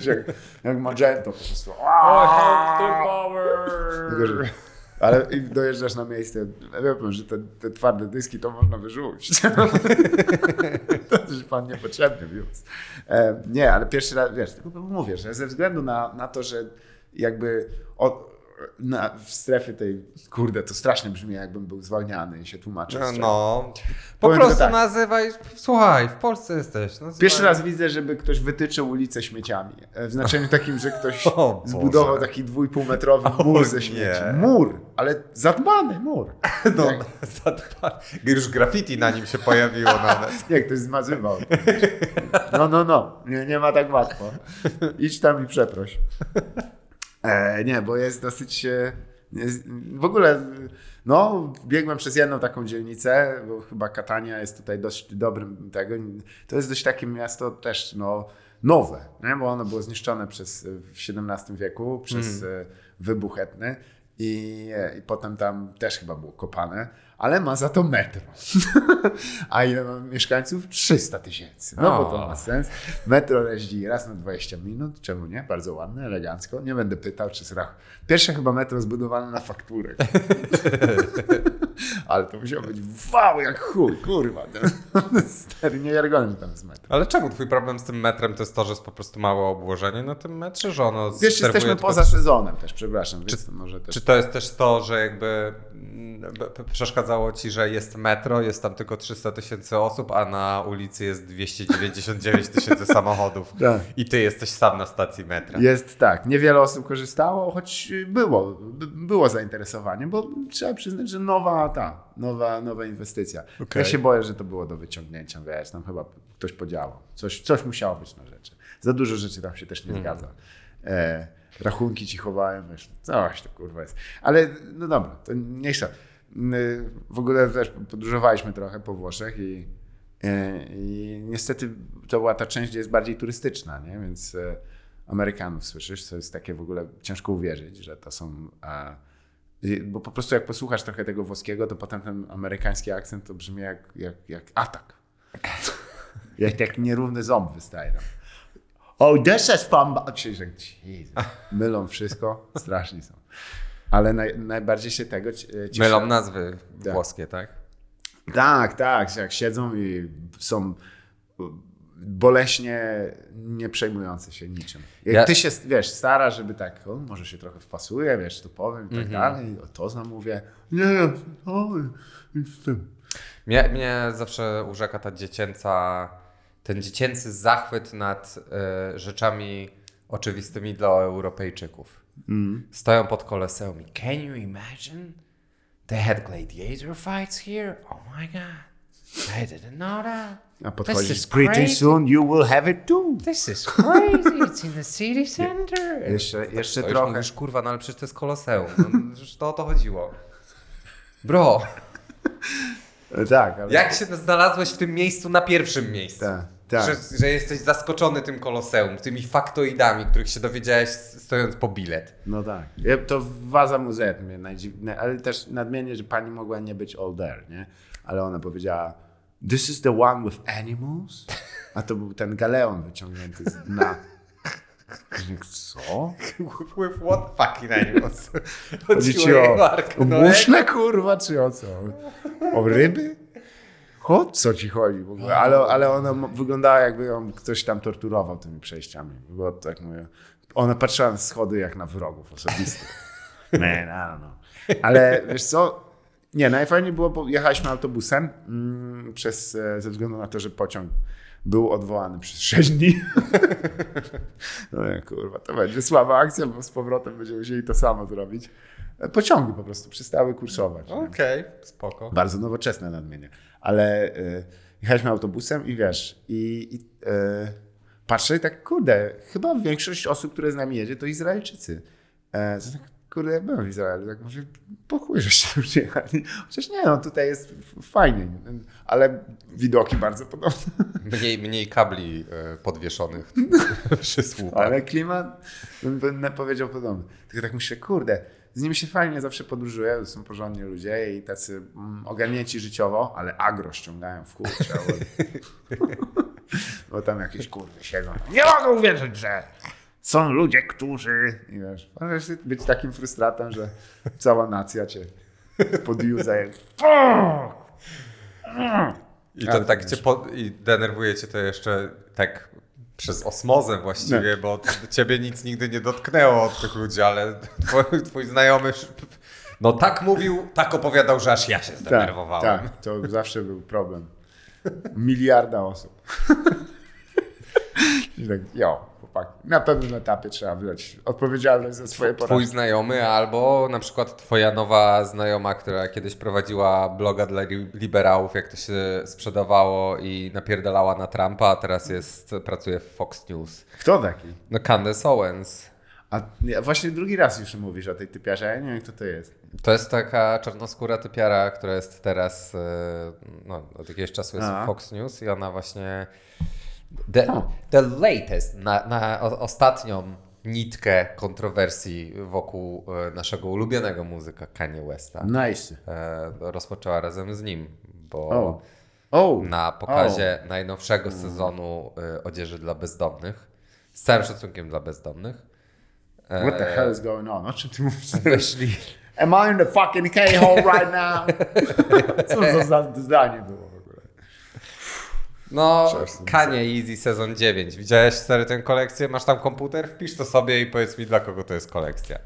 jak, jak Magento po prostu. Tylko, że- Ale dojeżdżasz na miejsce, ja wiem, że te, te twarde dyski to można wyrzucić. (laughs) to już pan niepotrzebny wiózł. E, nie, ale pierwszy raz, wiesz, tylko mówię, że ze względu na, na to, że jakby od, na, w strefie tej, kurde, to strasznie brzmi, jakbym był zwalniany i się tłumaczę. No, no. Po Powiem prostu tak. nazywaj, słuchaj, w Polsce jesteś. Nazywaj. Pierwszy raz widzę, żeby ktoś wytyczył ulicę śmieciami. E, W znaczeniu takim, że ktoś (laughs) O Boże. zbudował taki dwójpółmetrowy mur ze nie. śmieci. Mur, ale zadbany mur. (laughs) No, zadba- już graffiti na nim się pojawiło nawet. (laughs) Jak ktoś zmazywał. No, no, no. Nie, nie ma tak łatwo. Idź tam i przeproś. E, nie, bo jest dosyć... e, Jest, w ogóle, no, biegłem przez jedną taką dzielnicę, bo chyba Katania jest tutaj dość dobrym tego. To jest dość takie miasto też, no, nowe, nie? bo ono było zniszczone przez, w XVII wieku przez e, wybuch etny i, e, i potem tam też chyba było kopane, ale ma za to metro. (laughs) A ile ma mieszkańców? 300 tysięcy. No bo to ma sens. Metro jeździ raz na 20 minut, czemu nie? Bardzo ładne, elegancko. Nie będę pytał, czy z rach... Pierwsze chyba metro zbudowane na fakturę. (laughs) Ale to musiało być wow, jak chuj, kurwa. Stary, niewiarygodny tam jest metro. Ale czemu twój problem z tym metrem to jest to, że jest po prostu małe obłożenie na tym metrze, że ono Wiesz, jesteśmy tylko poza trzy- sezonem też, przepraszam. Więc to może też... Czy to jest też to, że jakby mm, przeszkadzało ci, że jest metro, jest tam tylko 300 tysięcy osób, a na ulicy jest 299 tysięcy (laughs) samochodów Tak. i ty jesteś sam na stacji metra. Jest tak, niewiele osób korzystało, choć było, by- było zainteresowanie, bo trzeba przyznać, że nowa ta, nowa, nowa inwestycja. Okej. Ja się boję, że to było do wyciągnięcia, wiesz, tam chyba ktoś podziałał. Coś, coś musiało być na rzeczy. Za dużo rzeczy tam się też nie zgadza. E, rachunki ci chowałem, wiesz, coś to kurwa jest. Ale no dobra, to mniejsza. W ogóle też podróżowaliśmy trochę po Włoszech i, e, i niestety to była ta część, gdzie jest bardziej turystyczna, nie? więc e, Amerykanów słyszysz, co jest takie w ogóle ciężko uwierzyć, że to są... Bo po prostu jak posłuchasz trochę tego włoskiego, to potem ten amerykański akcent to brzmi jak, jak, jak atak. (laughs) jak, jak nierówny ząb wystaje tam. Oh, this is from... Czyli, że Jesus. Mylą wszystko, straszni są. Ale naj, najbardziej się tego ci- e, cieszę. Mylą nazwy Tak. włoskie, tak? Tak, tak, jak siedzą i są boleśnie nie przejmujące się niczym. Jak Ja- ty się, wiesz, starasz, żeby tak, o, może się trochę wpasuje, wiesz, to powiem i tak Mhm. dalej, o to zamówię. Nie, nie, o, jestem. Mnie, mnie zawsze urzeka ta dziecięca, ten dziecięcy zachwyt nad e, rzeczami oczywistymi dla Europejczyków. Stoją pod koleseum i can you imagine? They had gladiator fights here? Oh my god. I didn't know that. A This podchodzisz, is pretty crazy. soon you will have it too. This is crazy. It's in the city center. Jeszcze, jeszcze Stoisz, trochę. Mówisz, kurwa, no ale przecież to jest koloseum. No, przecież to o to chodziło. Bro, Tak, ale... jak się znalazłeś w tym miejscu na pierwszym miejscu? Tak, tak. Że, że jesteś zaskoczony tym koloseum, tymi faktoidami, których się dowiedziałeś stojąc po bilet. No tak. Ja- To waza muzeum mnie najdziwne, ale też nadmienię, że pani mogła nie być all there, nie? Ale ona powiedziała, this is the one with animals? A to był ten galeon wyciągnięty z dna. Co? (laughs) With what fucking animals? (laughs) Chodzi ci o, o muszle, kurwa, czy o co? O ryby? O co ci chodzi w ogóle? Ale, ale ona wyglądała jakby ją ktoś tam torturował tymi przejściami. Bo tak mówię, ona patrzyła na schody jak na wrogów osobistych. (laughs) Man, I don't know. Ale wiesz co? Nie, najfajniej było, bo jechaliśmy autobusem mm, przez, e, ze względu na to, że pociąg był odwołany przez (laughs) 6 dni. No nie, kurwa, to będzie słaba akcja, bo z powrotem będziemy musieli to samo zrobić. E, Pociągi po prostu przestały kursować. nie? Okej, spoko. Bardzo nowoczesne nadmienię. Ale y, jechaliśmy autobusem i wiesz, i, i y, patrzę i tak, kurde, chyba większość osób, które z nami jedzie, to Izraelczycy. E, tak, kurde, ja byłem w Izraelu, tak mówię, po chuj, żeście przyjechali. Chociaż nie, no tutaj jest fajnie, ale widoki bardzo podobne. Mniej, mniej kabli e, podwieszonych (laughs) przy słupach. Ale klimat, bym, powiedział podobny. Tylko tak myślę, kurde, z nimi się fajnie zawsze podróżuje, są porządni ludzie i tacy mm, ogarnięci życiowo, ale agro ściągają w trzeba było- (laughs) (laughs) Bo tam jakieś kurwy siedzą. Nie mogę uwierzyć, że są ludzie, którzy... I wiesz, możesz być takim frustratem, że cała nacja cię (laughs) podjuza. i- to tak to cię po, i denerwuje cię to jeszcze tak przez osmozę właściwie, bo ciebie nic nigdy nie dotknęło od tych ludzi, ale twój, twój znajomy no tak mówił, tak opowiadał, że aż ja się zdenerwowałem. Tak, tak, to zawsze był problem. Miliarda osób. (laughs) I tak, jo, chłopaki, na pewnym etapie trzeba wziąć odpowiedzialność za swoje Twój porażki. znajomy albo na przykład twoja nowa znajoma, która kiedyś prowadziła bloga dla li- liberałów, jak to się sprzedawało i napierdalała na Trumpa, a teraz jest, pracuje w Fox News. Kto taki? No Candace Owens. A nie, właśnie drugi raz już mówisz o tej typiarze, ja nie wiem kto to jest. To jest taka czarnoskóra typiara, która jest teraz, e, no, od jakiegoś czasu jest w Fox News i ona właśnie The, O. the latest, na, na ostatnią nitkę kontrowersji wokół e, naszego ulubionego muzyka Kanye Westa Nice. e, rozpoczęła razem z nim, bo O. O. na pokazie najnowszego sezonu e, odzieży dla bezdomnych, z całym szacunkiem dla bezdomnych, What the hell is going on? O czym ty mówisz? (laughs) weszli Am I in the fucking K-hole right now? (laughs) Co to za zdanie było? No, Czasem. Kanye Easy sezon 9. Widziałeś stary tę kolekcję? Masz tam komputer? Wpisz to sobie i powiedz mi, dla kogo to jest kolekcja.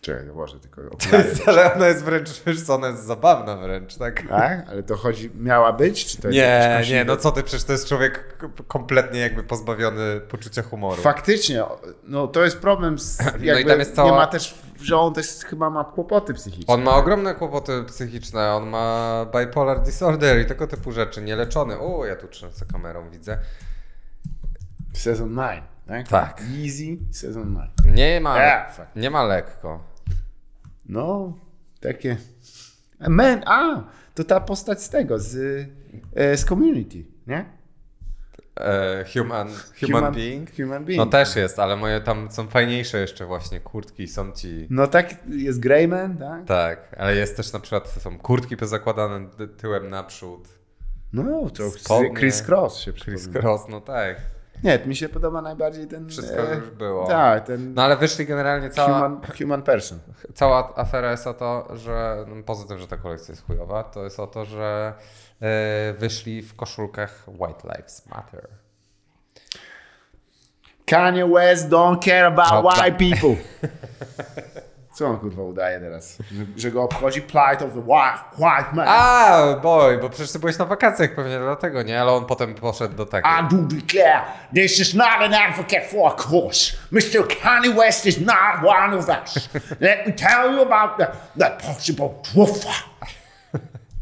Czekaj, może tylko (laughs) To okulary. jest, ale ona jest wręcz, wiesz co, ona jest zabawna wręcz, tak? Tak? Ale to chodzi, miała być? Czy to jest Nie, nie, no co ty, przecież to jest człowiek k- kompletnie jakby pozbawiony poczucia humoru. Faktycznie, no to jest problem z, (laughs) i jakby, tam jest cała- nie ma też, że on też chyba ma kłopoty psychiczne. On ma ogromne kłopoty psychiczne, on ma bipolar disorder i tego typu rzeczy, nieleczony. O, ja tu trzęsę kamerą, widzę. Sezon 9, tak? Tak. Easy, sezon 9. Nie ma, Yeah, nie ma lekko. No, takie... Man, a, to ta postać z tego, z, e, z Community, nie? E, human, human, being? Human being. No też jest, ale moje tam są fajniejsze jeszcze właśnie kurtki, są ci... No tak, jest Greyman, tak? Tak, ale jest też na przykład, są kurtki pozakładane tyłem naprzód. No, to Spodnie. Chris Cross się Chris przypomina. Cross, no tak. Nie, mi się podoba najbardziej ten... Wszystko e, już było. Tak, ten No ale wyszli generalnie cała, human, human person. cała afera jest o to, że no, poza tym, że ta kolekcja jest chujowa, to jest o to, że wyszli w koszulkach White Lives Matter. Kanye West don't care about Dobra. white people. (laughs) Co on kurwa udaje teraz? Że, że go obchodzi plight of the white, white man. A, boy, bo przecież ty byłeś na wakacjach pewnie dlatego, nie? Ale on potem poszedł do tego. I do declare this is not an advocate for a cause. Mr. Kanye West is not one of us. (laughs) Let me tell you about the, the possible truth. (laughs)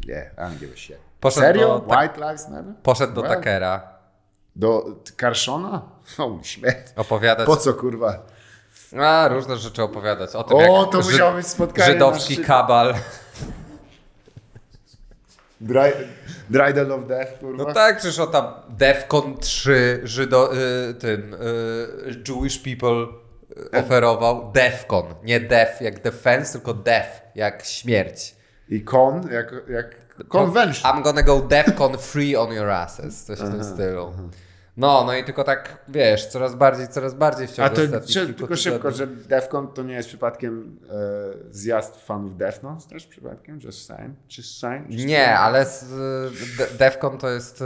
Yeah, I don't give a shit. Poszedł Serio? do tak- White Lives Matter? Poszedł do Well, Takera Do Karszona? Holy shit. opowiadać. Po co kurwa? A, różne rzeczy opowiadać. O tym, O, jak to musiało być spotkanie Żydowski kabal. Dry, Dreidel of Death, kurwa? No tak, przecież o tam Defcon 3 Żydo, y, tym y, Jewish people y, oferował. Defcon, nie def jak defense, tylko def jak śmierć. I con, jak, jak convention. I'm gonna go Defcon free on your asses. Coś w tym stylu. No, no i tylko tak, wiesz, coraz bardziej, coraz bardziej w ciągu A to czy, tylko szybko, że Defcon to nie jest przypadkiem e, zjazd fanów Deftones też przypadkiem? Just saying? Just saying? Just Nie, ale z, de, Defcon to jest, y,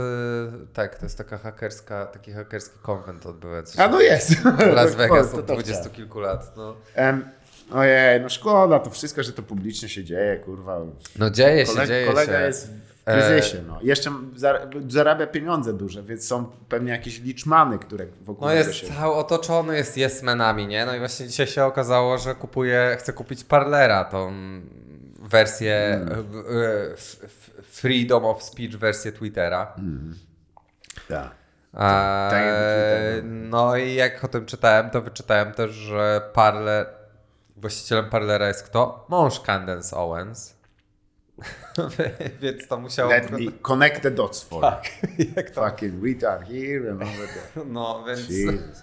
tak, to jest taka hakerska, taki hakerski konwent odbywający A no jest. w Las (laughs) Vegas od dwudziestu kilku lat. No. Em, ojej, no szkoda, to wszystko, że to publicznie się dzieje, kurwa. No dzieje się, Kolega, dzieje kolega się. E, jest w kryzysie, no. Jeszcze zar- zarabia pieniądze duże, więc są pewnie jakieś liczmany, które wokół No jest się... cały otoczony jest yes-menami, nie? No i właśnie dzisiaj się okazało, że kupuje, chce kupić Parlera, tą wersję Mm. e, e, Freedom of Speech wersję Twittera. Tak. A, tak no i jak o tym czytałem, to wyczytałem też, że Parler, właścicielem Parlera jest kto? Mąż Candence Owens. (laughs) Więc to musiało... Let me connect the dots for Tak, (laughs) jak to... Fucking retard here and over there. (laughs) No, więc... Jesus.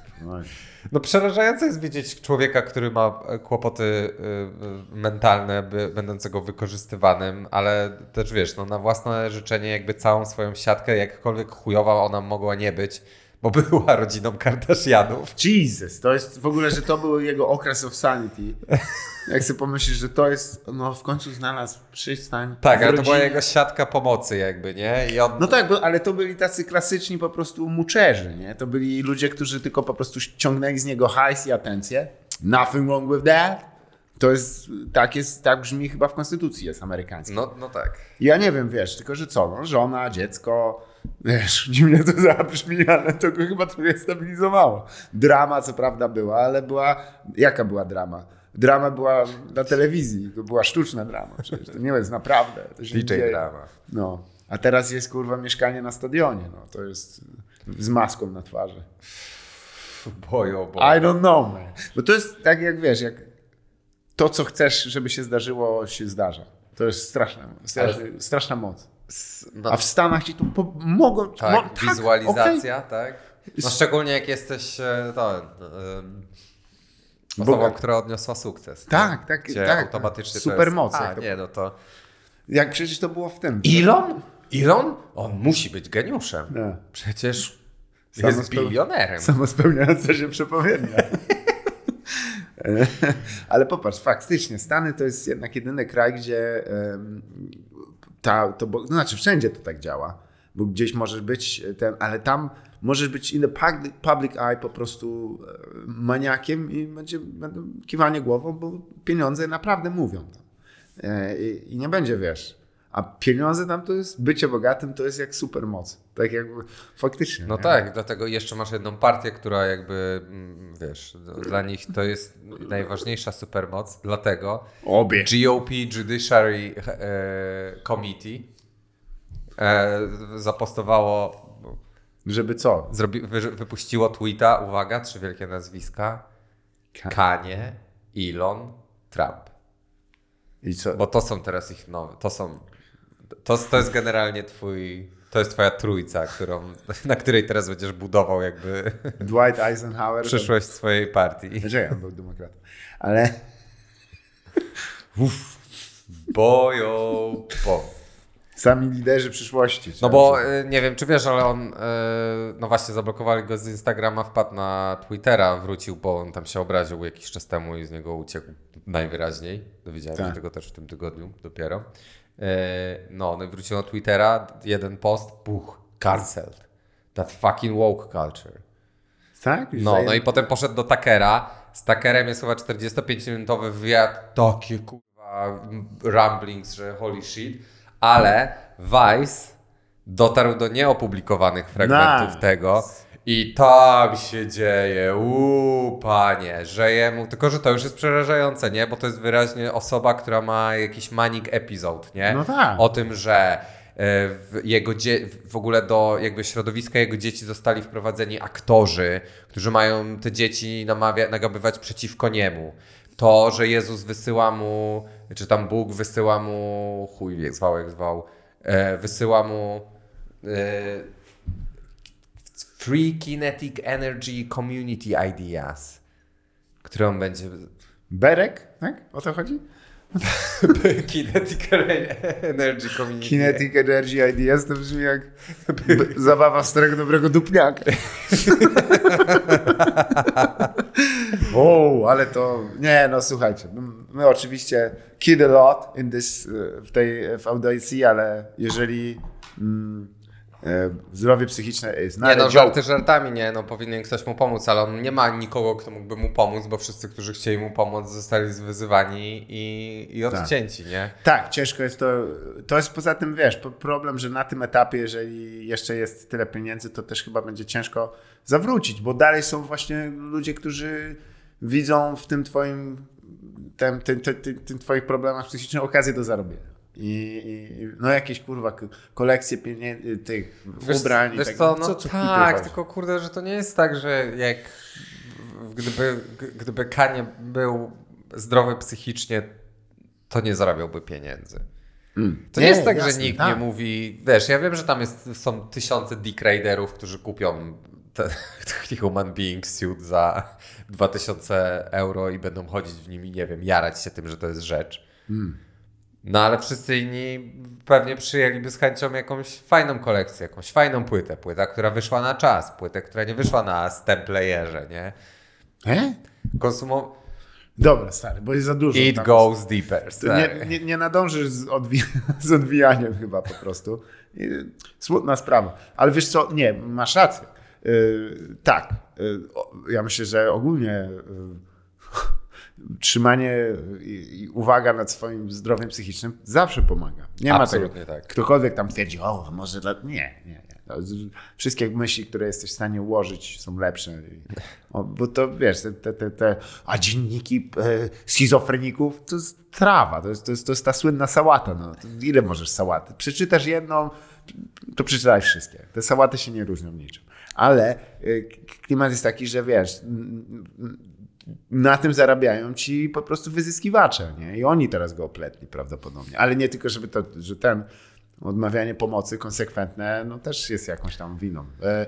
No przerażające jest widzieć człowieka, który ma e, kłopoty y, mentalne, by, będącego wykorzystywanym, ale też wiesz, no na własne życzenie jakby całą swoją siatkę, jakkolwiek chujowa ona mogła nie być, bo była rodziną Kardashianów. Jesus, to jest w ogóle, że to był jego okres of sanity. Jak sobie pomyślisz, że to jest, no w końcu znalazł przystań. Tak, ale to była jego siatka pomocy jakby, nie? On... No tak, bo, ale to byli tacy klasyczni po prostu muczerzy, nie? To byli ludzie, którzy tylko po prostu ciągnęli z niego hajs i atencję. Nothing wrong with that. To jest, tak jest, tak brzmi chyba w konstytucji jest amerykańskiej. No, no tak. Ja nie wiem, wiesz, tylko że co, no, żona, dziecko, wiesz, dziwnie to zabrzmi, ale to go chyba trochę stabilizowało. Drama co prawda była, ale była, jaka była drama? Drama była na telewizji, to była sztuczna drama przecież, to nie jest naprawdę. To DJ dzieje. drama. No, a teraz jest kurwa mieszkanie na stadionie, no, to jest z maską na twarzy. Bojo, bo... I don't know, man. Bo to jest tak jak, wiesz, jak to, co chcesz, żeby się zdarzyło, się zdarza. To jest straszna, straszna, straszna moc. No, A w Stanach ci to po- mogą. tak, mo- wizualizacja, tak? No szczególnie jak jesteś e, to, e, osobą, Boga- która odniosła sukces. Tak, tak, Gdzie tak. automatycznie Super to jest, A, nie, no to... Jak przecież to było w tym. Elon? Elon? On musi być geniuszem. Przecież Samo jest speł- bilionerem. Samospełniająca się przepowiednia. (laughs) Ale popatrz, faktycznie, Stany to jest jednak jedyny kraj, gdzie ta, to, bo, no znaczy wszędzie to tak działa, bo gdzieś możesz być ten, ale tam możesz być in the public, public eye po prostu e, maniakiem i będzie będą kiwanie głową, bo pieniądze naprawdę mówią. Tam. E, I, I nie będzie, wiesz, a pieniądze tam to jest, bycie bogatym to jest jak supermoc. Tak jakby faktycznie. No nie? tak, dlatego jeszcze masz jedną partię, która jakby, mm, wiesz, dla nich to jest najważniejsza supermoc, dlatego Obie. GOP Judiciary e, Committee e, zapostowało, Żeby co? zrobi, wy, wypuściło tweeta, uwaga, trzy wielkie nazwiska, Kanye, Elon, Trump. I co? Bo to są teraz ich nowe, to są, to, to jest generalnie twój, to jest twoja trójca, którą, na której teraz będziesz budował jakby Dwight Eisenhower. przyszłość swojej partii. Znaczy, on był demokratą. Ale Bojo, bo. sami liderzy przyszłości. No bo y, nie wiem, czy wiesz, ale on, y, no właśnie zablokowali go z Instagrama, wpadł na Twittera, wrócił, bo on tam się obraził jakiś czas temu i z niego uciekł najwyraźniej. Dowiedziałem Tak. się tego też w tym tygodniu dopiero. Y, No, no i wrócił na Twittera, jeden post, puch, cancelled. That fucking woke culture. tak? Już No, no i potem poszedł do Takera. Z Takerem jest chyba 45-minutowy wywiad. Takie kurwa ramblings, że holy shit. Ale Vice dotarł do nieopublikowanych fragmentów Nice. tego. I tam się dzieje, uuu, panie, że jemu, tylko że to już jest przerażające, nie? Bo to jest wyraźnie osoba, która ma jakiś manic episode, nie? No tak. O tym, że e, w jego dzie- w ogóle do jakby środowiska jego dzieci zostali wprowadzeni aktorzy, którzy mają te dzieci namawia- nagabywać przeciwko niemu. To, że Jezus wysyła mu, czy tam Bóg wysyła mu, chuj zwał jak zwał, e, wysyła mu e, Free Kinetic Energy Community Ideas, które on będzie... Berek, tak? O to chodzi? (laughs) Kinetic Energy Community Kinetic Energy Ideas to brzmi jak zabawa starego dobrego dupniaka. (laughs) o, ale to... Nie, no słuchajcie, my oczywiście kid a lot in this, w tej w audycji, ale jeżeli mm, zdrowie psychiczne jest Nie not a no, żarty żartami, nie, no powinien ktoś mu pomóc, ale on nie ma nikogo, kto mógłby mu pomóc, bo wszyscy, którzy chcieli mu pomóc, zostali wyzywani i, i odcięci, nie? Tak, ciężko jest to. To jest poza tym, wiesz, problem, że na tym etapie, jeżeli jeszcze jest tyle pieniędzy, to też chyba będzie ciężko zawrócić, bo dalej są właśnie ludzie, którzy widzą w tym twoim, tym, tym, tym, tym twoich problemach psychicznych okazję do zarobienia. I, i no jakieś kurwa kolekcje pieniędzy, tych Wiesz, ubrań i wiesz tak co, no co, co tak, tylko kurde, że to nie jest tak, że jak gdyby, gdyby Kanie był zdrowy psychicznie, to nie zarabiałby pieniędzy. Mm. To nie, jest tak, jasne, że nikt tak. nie mówi, wiesz, ja wiem, że tam jest, są tysiące dick którzy kupią ten (laughs) human being suit za 2000 euro i będą chodzić w nim i nie wiem, jarać się tym, że to jest rzecz. Hmm. No ale wszyscy inni pewnie przyjęliby z chęcią jakąś fajną kolekcję, jakąś fajną płytę, płyta, która wyszła na czas, płytę, która nie wyszła na stemplayerze, nie? E? Konsumo... Dobra, stary, bo jest za dużo. It goes deeper. Stary. nie, nie, nie nadążysz z, odwi (laughs) z odwijaniem chyba po prostu. Smutna sprawa. Ale wiesz co, nie, masz rację. Yy, tak, yy, ja myślę, że ogólnie yy, trzymanie i, uwaga nad swoim zdrowiem psychicznym zawsze pomaga. Nie ma tego. Absolutnie tak. Ktokolwiek tam twierdzi, o, może dla... Nie, nie, nie. Wszystkie myśli, które jesteś w stanie ułożyć, są lepsze. O, bo to wiesz, te, te, te, te a dzienniki e, schizofreników to jest trawa, to jest, to jest, to jest ta słynna sałata. No. Ile możesz sałaty? Przeczytasz jedną, to przeczytaj wszystkie. Te sałaty się nie różnią niczym. Ale e, klimat jest taki, że wiesz, na tym zarabiają ci po prostu wyzyskiwacze, nie? I oni teraz go opletli prawdopodobnie. Ale nie tylko, żeby to, że ten odmawianie pomocy konsekwentne, no też jest jakąś tam winą. E,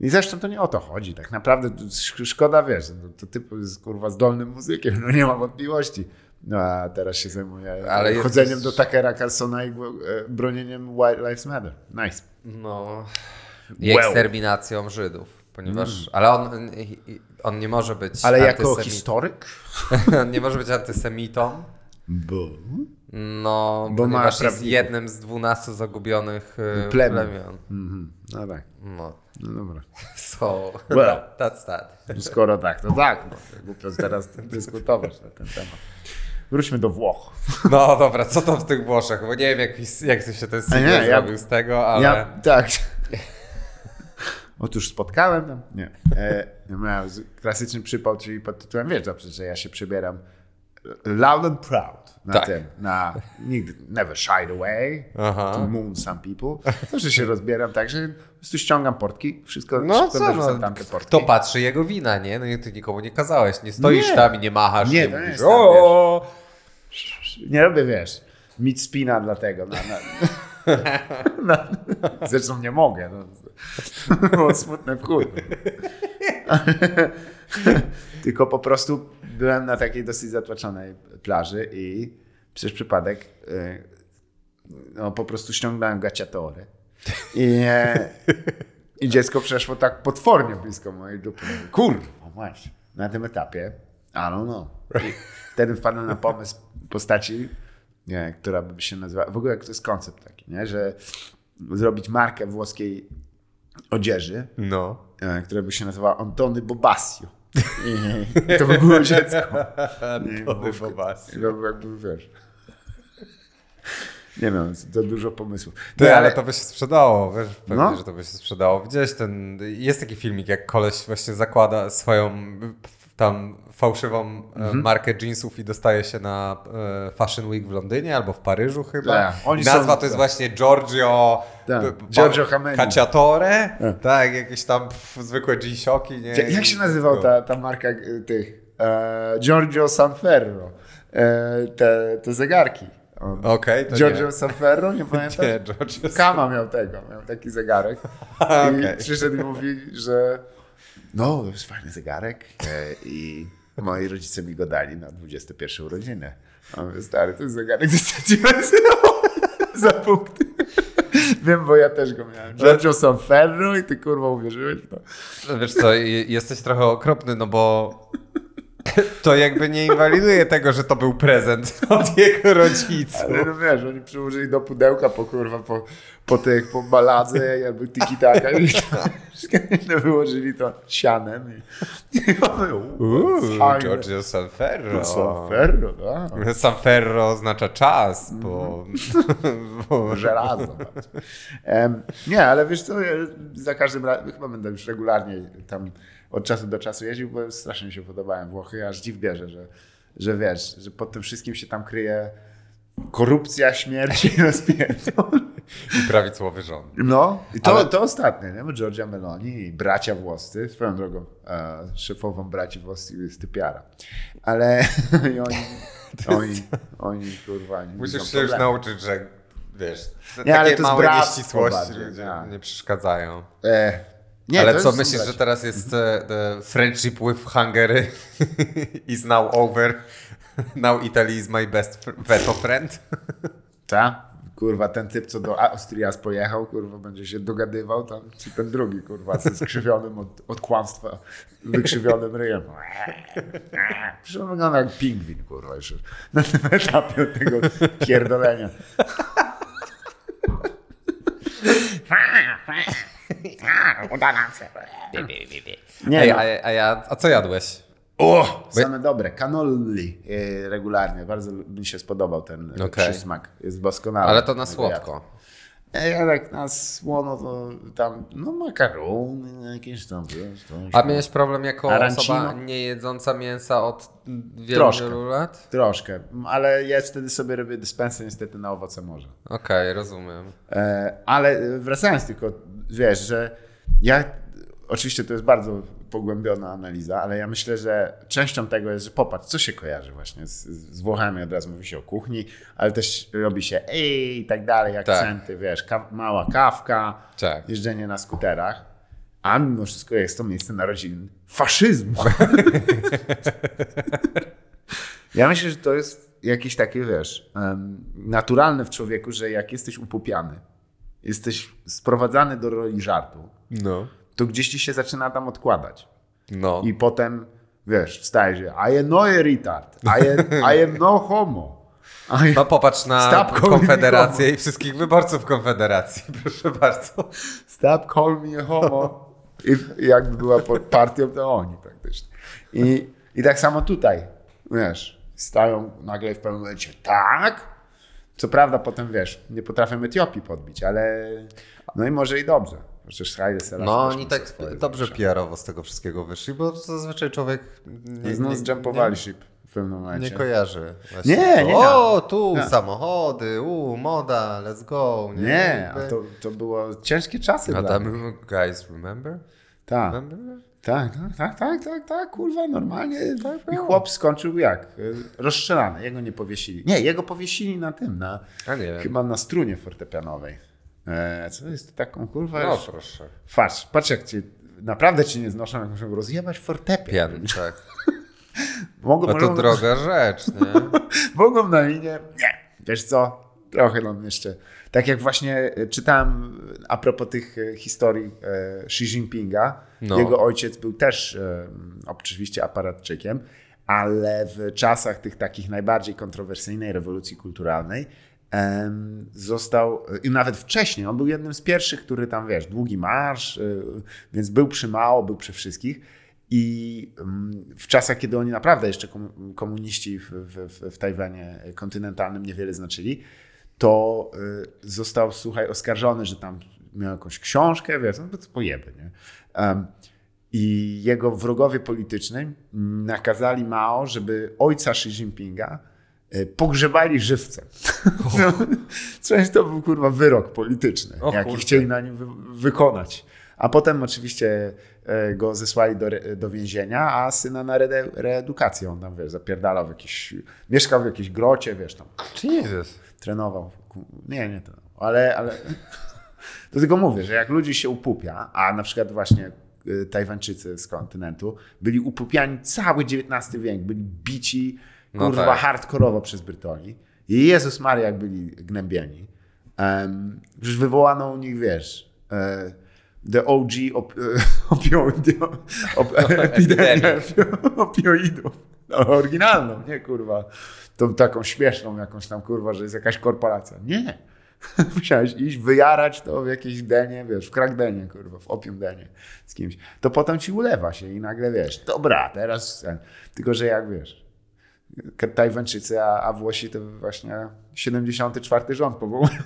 I zresztą to nie o to chodzi. Tak naprawdę to sz- szkoda, wiesz, no, to typ jest kurwa zdolnym muzykiem, no nie ma wątpliwości. No a teraz się zajmuje Ale jest- chodzeniem do Tuckera Carlsona i e, bronieniem White Lives Matter. Nice. No. I eksterminacją Żydów. Ponieważ, ale on, on nie może być Mm. Ale jako historyk? (laughs) on nie może być antysemitą. Bo... No, Bo ponieważ jest prawników. jednym z dwunastu zagubionych y, Plemion. plemion. Mhm. No tak, No. no dobra. (laughs) So, Well. (laughs) that's that. Skoro tak, to tak. No, głupio teraz dyskutować na ten temat. Wróćmy do Włoch. No dobra, co tam w tych Włoszech? Bo nie wiem, jak, jak się ten single ja- zrobił z tego, ale... Ja, tak. Otóż spotkałem, no, nie, e, z- klasyczny przypał, czyli pod tytułem, wiesz dobrze, że ja się przebieram loud and proud na Tak. tym, na nigdy, never shied away, Aha. to moon some people. Zawsze się rozbieram tak, że po prostu ściągam portki, wszystko No szybko co, no, tamte portki. kto patrzy jego wina, nie? No i ty nikomu nie kazałeś, nie stoisz Nie. tam i nie machasz, Nie, nie, to nie mówisz, tam, o, Nie robię, wiesz, mid spina dlatego. Na, na, (laughs) na, zresztą nie mogę. No. Było smutne w chuj. (laughs) Tylko po prostu byłem na takiej dosyć zatłaczonej plaży i przez przypadek y, no, po prostu ściągnąłem gaciatory. I, e, I dziecko przeszło tak potwornie blisko mojej dupy. Kurwa, właśnie. Na tym etapie, ale no. I wtedy wpadłem na pomysł postaci, nie, która by się nazywała, w ogóle to jest koncept taki, nie, że zrobić markę włoskiej odzieży, No. e, która by się nazywała Antony Bobasio. I to by było dziecko. Mów- Bobasio. to by jakby, wiesz... Nie wiem, to dużo pomysłów. Ty, Nie, ale to by się sprzedało, wiesz, pewnie, No. że to by się sprzedało. Widziałeś ten, jest taki filmik, jak koleś właśnie zakłada swoją tam fałszywą e, Mhm. markę jeansów i dostaje się na e, Fashion Week w Londynie albo w Paryżu chyba. Tak, oni Nazwa są- to jest właśnie Giorgio Tak, Giorgio Hameni. Cacciatore. Tak. Tak, jakieś tam zwykłe jeansioki, nie? Jak się nazywał ta, ta marka y, tych? E, Giorgio Sanferro. E, te, te zegarki. Okej, to Giorgio nie. Sanferro, nie (laughs) pamiętasz? Nie, Giorgio Kama miał tego, miał taki zegarek. (laughs) I Okej. przyszedł i mówi, że no, to jest fajny zegarek e, i moi rodzice mi go dali na 21 urodziny. A mówię, stary, to jest zegarek benzynowej. (laughs) Za punkty. Wiem, bo ja też go miałem. Giorgio Sanferro i ty kurwa uwierzyłeś w to. Wiesz co, jesteś trochę okropny, no bo (laughs) to jakby nie inwaliduje tego, że to był prezent (laughs) od jego rodziców. Ale no wiesz, oni przyłożyli do pudełka po kurwa, po, po tych, po baladze, jakby tiki taka i (laughs) wyłożyli to sianem i, i one, Uuu, fajne. Giorgio Sanferro. Sanferro, tak. Sanferro oznacza czas, bo... bo Żelazo. Em, nie, ale wiesz co, ja za każdym razem, chyba będę już regularnie tam od czasu do czasu jeździł, bo strasznie mi się podobają Włochy, aż dziw bierze, że, że wiesz, że pod tym wszystkim się tam kryje korupcja, śmierć i (laughs) rozpierdol. I prawidłowy rząd. No, i to, Ale- to ostatnie, nie? Bo Giorgia Meloni i bracia włoscy, swoją drogą, e, szefową braci włoscy jest typiara. Ale (laughs) i oni, (laughs) oni, oni, kurwa, nie Musisz się już nauczyć, że wiesz, Nie, ale takie to jest małe nieścisłości ludzie tak. nie przeszkadzają. E, nie, Ale co, myślisz, że teraz jest e, friendship with Hungary (laughs) is now over? (laughs) Now Italy is my best veto friend? (laughs) Ta? Kurwa, ten typ, co do Austrias pojechał, kurwa, będzie się dogadywał tam, czy ten drugi, kurwa, ze skrzywionym od, od kłamstwa, wykrzywionym ryjem. Przecież on wygląda jak pingwin, kurwa, jeszcze na tym etapie tego pierdolenia. (laughs) Uda nam się. Nie, Ej, a, a, ja, a co jadłeś? O, same dobre. Cannoli e, regularnie. Bardzo mi się spodobał ten okay. przysmak. Jest doskonały. Ale to na słodko. E, Ja tak na słono to tam, no makarony jakieś tam, wiesz, A miałeś problem jako Arancino? osoba nie jedząca mięsa od wielu, Troszkę. wielu lat? Troszkę, ale ja wtedy sobie robię dyspensę niestety na owoce morza. Okej, rozumiem. E, ale wracając tylko, wiesz, że ja, oczywiście to jest bardzo pogłębiona analiza, ale ja myślę, że częścią tego jest, że popatrz, co się kojarzy właśnie z, z Włochami, od razu mówi się o kuchni, ale też robi się ej i tak dalej, akcenty, wiesz, ka- mała kawka, Tak. jeżdżenie na skuterach. a mimo wszystko jest to miejsce narodzin faszyzmu. (laughs) ja myślę, że to jest jakieś takie, wiesz, naturalne w człowieku, że jak jesteś upupiany, jesteś sprowadzany do roli żartu, No. to gdzieś ci się zaczyna tam odkładać. No. I potem, wiesz, wstajesz, że I am no a retard, I am, I am no homo. Am, No popatrz na Konfederację i wszystkich wyborców Konfederacji, (laughs) proszę bardzo. Stop call me homo. I jakby była partią, to oni praktycznie. I, I tak samo tutaj, wiesz, stają nagle w pewnym momencie, tak? Co prawda potem, wiesz, nie potrafią Etiopii podbić, ale no i może i dobrze. Przecież Haile Selassie No oni tak dobrze. PR-owo z tego wszystkiego wyszli, bo zazwyczaj człowiek nie, Z nas jumpowali ship w pewnym momencie. nie kojarzy. Właśnie. Nie, nie, O, tu nie. samochody, u, moda, let's go. Nie, Nie, a to, to było ciężkie czasy A tam, guys, remember? Tak. Remember? Tak, tak, tak, tak, tak, tak, kurwa, normalnie. I chłop skończył jak? Y, Rozstrzelany, jego nie powiesili. Nie, jego powiesili na tym, na, chyba na strunie fortepianowej. E, co jest taką, kurwa, No proszę. Patrz, patrz jak cię, naprawdę cię nie znoszą, jak muszą rozjebać fortepian. Pian, tak. (laughs) Mogą, No to mogą, droga rzecz, nie? (laughs) mogą na linię, nie, wiesz co, trochę nam jeszcze. Tak jak właśnie e, czytałem e, a propos tych e, historii e, Xi Jinpinga, No. jego ojciec był też e, oczywiście aparatczykiem, ale w czasach tych takich najbardziej kontrowersyjnej rewolucji kulturalnej został, i nawet wcześniej, on był jednym z pierwszych, który tam, wiesz, długi marsz, y, więc był przy Mao, był przy wszystkich i mm, w czasach, kiedy oni naprawdę jeszcze komu- komuniści w, w, w- Tajwanie kontynentalnym niewiele znaczyli, to został, słuchaj, oskarżony, że tam miał jakąś książkę, wiesz, no to pojeby, nie? I jego wrogowie polityczni nakazali Mao, żeby ojca Xi Jinpinga y, pogrzebali żywcem. No, (laughs) Coś to był kurwa wyrok polityczny, jaki kurde. chcieli na nim wy- wykonać. A potem oczywiście e, go zesłali do, re- do więzienia, a syna na rede- reedukację. On tam, wiesz, zapierdalał w jakiś, mieszkał w jakiejś grocie, wiesz, tam Jesus. trenował. Nie, nie to. Ale, ale to tylko mówię, że jak ludzi się upupia, a na przykład właśnie y, Tajwańczycy z kontynentu byli upupiani cały XIX wiek, byli bici No kurwa tak. hardkorowo przez Brytoli. I Jezus Maria jak byli gnębieni. Um, już wywołano u nich, wiesz, e, the OG op, (laughs) opioidio, op, (laughs) (laughs) opioidów. No, oryginalną, nie kurwa. Tą taką śmieszną jakąś tam kurwa, że jest jakaś korporacja. Nie. (laughs) Musiałeś iść, wyjarać to w jakiejś denie, wiesz, w krakdenie, kurwa, w opium denie z kimś. To potem ci ulewa się i nagle wiesz, dobra, teraz. ten. Tylko, że jak wiesz, Tajwańczycy, a, a Włosi to właśnie 74 rząd powołują.